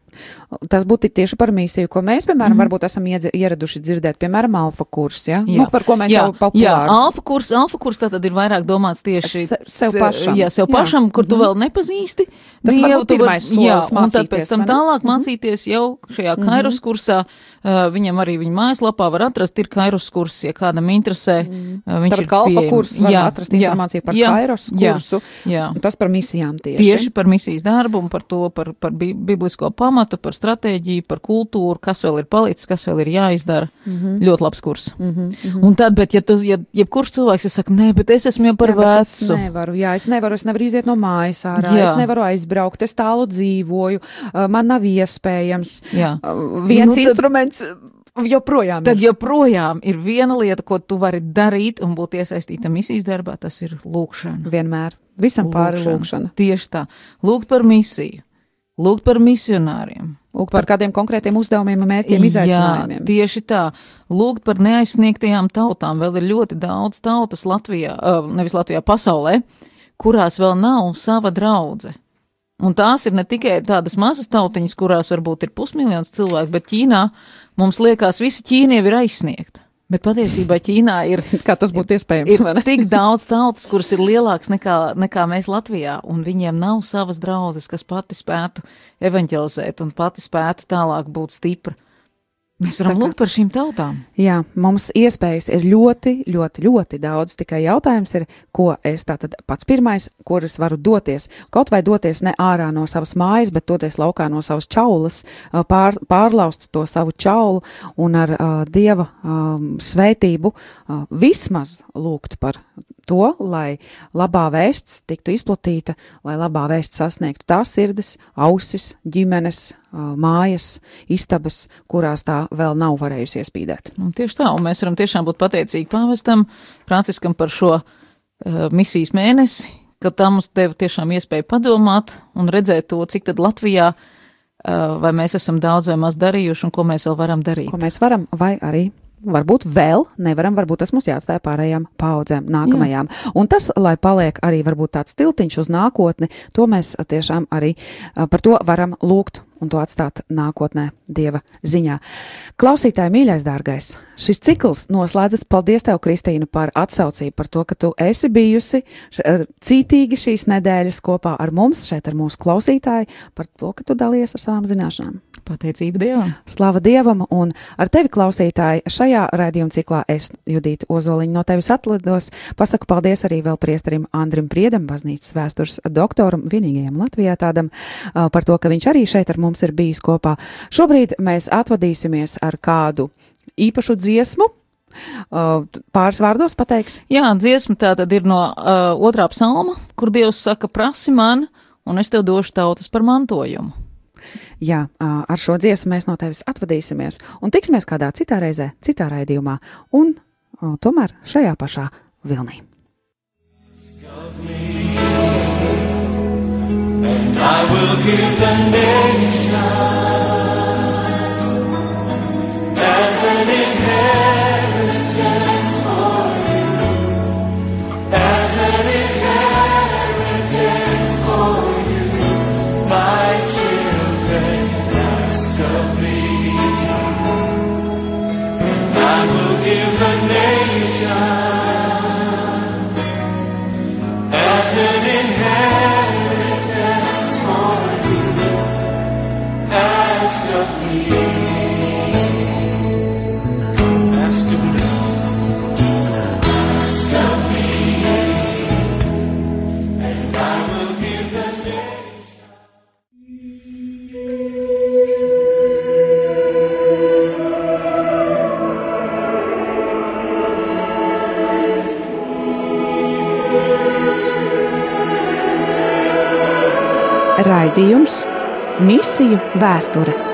Tas būtu tieši par misiju, ko mēs, piemēram, mm varbūt esam ieraduši dzirdēt, piemēram, alfa kurs, ja? Nu, par ko mēs jā, jau populāri. Jā, alfa kurs, alfa kurs tā tad ir vairāk domāts tieši Se- sev se- pašam. Jā, sev Jā. pašam, kur tu Mhm. vēl nepazīsti. Tas Dievu, varbūt pirmais solis Jā, un tad mācīties, pēc tam tālāk Mhm. mācīties jau šajā kairos kursā. Uh, viņam arī viņa mājaslapā var atrast, ir kairos kurs, ja kādam interesē. Uh, viņš Tāpat ir alfa kurs var Jā, atrast jā, informāciju par jā, Kairos jā, kursu. Jā. Un tas par misijām tieši. Tieši par misijas darbu un par to, par, par bi biblisko pamatu, par stratēģiju, par kultūru, kas vēl ir palicis, kas vēl ir jāizdara. Mm. -hmm. Ļoti labs kurs. Mm -hmm. Un tad, bet ja tu, ja, jebkurš cilvēks, es saku, nē, bet es esmu jau par Jā, bet es vecu. nevaru, jā, es nevaru, es nevaru iziet no mājas ārā, Jā. es nevaru aizbraukt, es tālu dzīvoju, uh, man nav iespējams. Jā. Uh, Viens Nu, tad- instruments uh, joprojām Tad ir. joprojām ir viena lieta, ko tu vari darīt un būt iesaistīta misijas darbā, tas ir lūkšana. Vienmēr. Visam pāri lūkšana. Tieši tā. Lūgt par misiju, lūgt par misionāriem. Lūk, par kādiem konkrētiem uzdevumiem, mērķiem, izaicinājumiem. Jā, tieši tā. Lūgt par neaizsniegtajām tautām. Vēl ir ļoti daudz tautas Latvijā, uh, nevis Latvijā, pasaulē, kurās vēl nav sava draudze. Un tās ir ne tikai tādas mazas tautiņas, kurās varbūt ir pusmiljons cilvēku, bet Ķīnā mums liekas, visi Ķīnie ir aizsniegti. Bet patiesībā Ķīnā ir Kā tas būtu iespējams? ir tik daudz tautas, kuras ir lielākas nekā, nekā mēs Latvijā, un viņiem nav savas draudzes, kas pati spētu evanģelizēt un pati spētu tālāk būt stipra. Mēs varam lūgt par šīm tautām. Jā, mums iespējas ir ļoti, ļoti, ļoti daudz. Tikai jautājums ir, ko es tātad pats pirmais, kur es varu doties. Kaut vai doties ne ārā no savas mājas, bet doties laukā no savas čaulas, pār, pārlaust to savu čaulu un ar uh, dieva um, svētību uh, vismaz lūgt par to, lai labā vēsts tiktu izplatīta, lai labā vēsts sasniegtu tās sirdis, ausis, ģimenes, mājas, istabas, kurās tā vēl nav varējusi iespīdēt. Un tieši tā, un mēs varam tiešām būt pateicīgi pāvestam Franciskam par šo uh, misijas mēnesi, ka tā mums deva tiešām iespēju padomāt un redzēt to, cik tad Latvijā uh, vai mēs esam daudz vai maz darījuši un ko mēs vēl varam darīt. ko mēs varam, vai arī varbūt vēl nevaram, varbūt tas mums jāatstāja pārējām paudzēm, nākamajām. Jā. Un tas, lai paliek arī varbūt tāds tiltiņš uz nākotni, to mēs tiešām arī par to varam lūgt un to atstāt nākotnē Dieva ziņā. Klausītāji, mīļais, dārgais, šis cikls noslēdzas. Paldies tev, Kristīna, par atsaucību, par to, ka tu esi bijusi cītīgi šīs nedēļas kopā ar mums, šeit ar mūsu klausītāju, par to, ka tu dalies ar savām zināšanām. Pateicība Dievam! Slava Dievam, un ar tevi, klausītāji, šajā raidījuma ciklā es, Judīta Ozoliņa, no tevis atlidos. Pasaku paldies arī vēl priesterim Andrim Priedam, baznīcas vēstures doktoram, vienīgajam Latvijā tādam, par to, ka viņš arī šeit ar mums ir bijis kopā. Šobrīd mēs atvadīsimies ar kādu īpašu dziesmu. Pāris vārdos pateiks. Jā, dziesma tā tad ir no uh, otrā psalma, kur Dievs saka, prasi man, un es tev došu tautas par mantojumu. Jā, ar šo dziesmu mēs no tevis atvadīsimies un tiksimies kādā citā reizē, citā raidījumā, un tomēr šajā pašā vilnī. I will give the nation as an inheritance Raidījums Misiju vēsture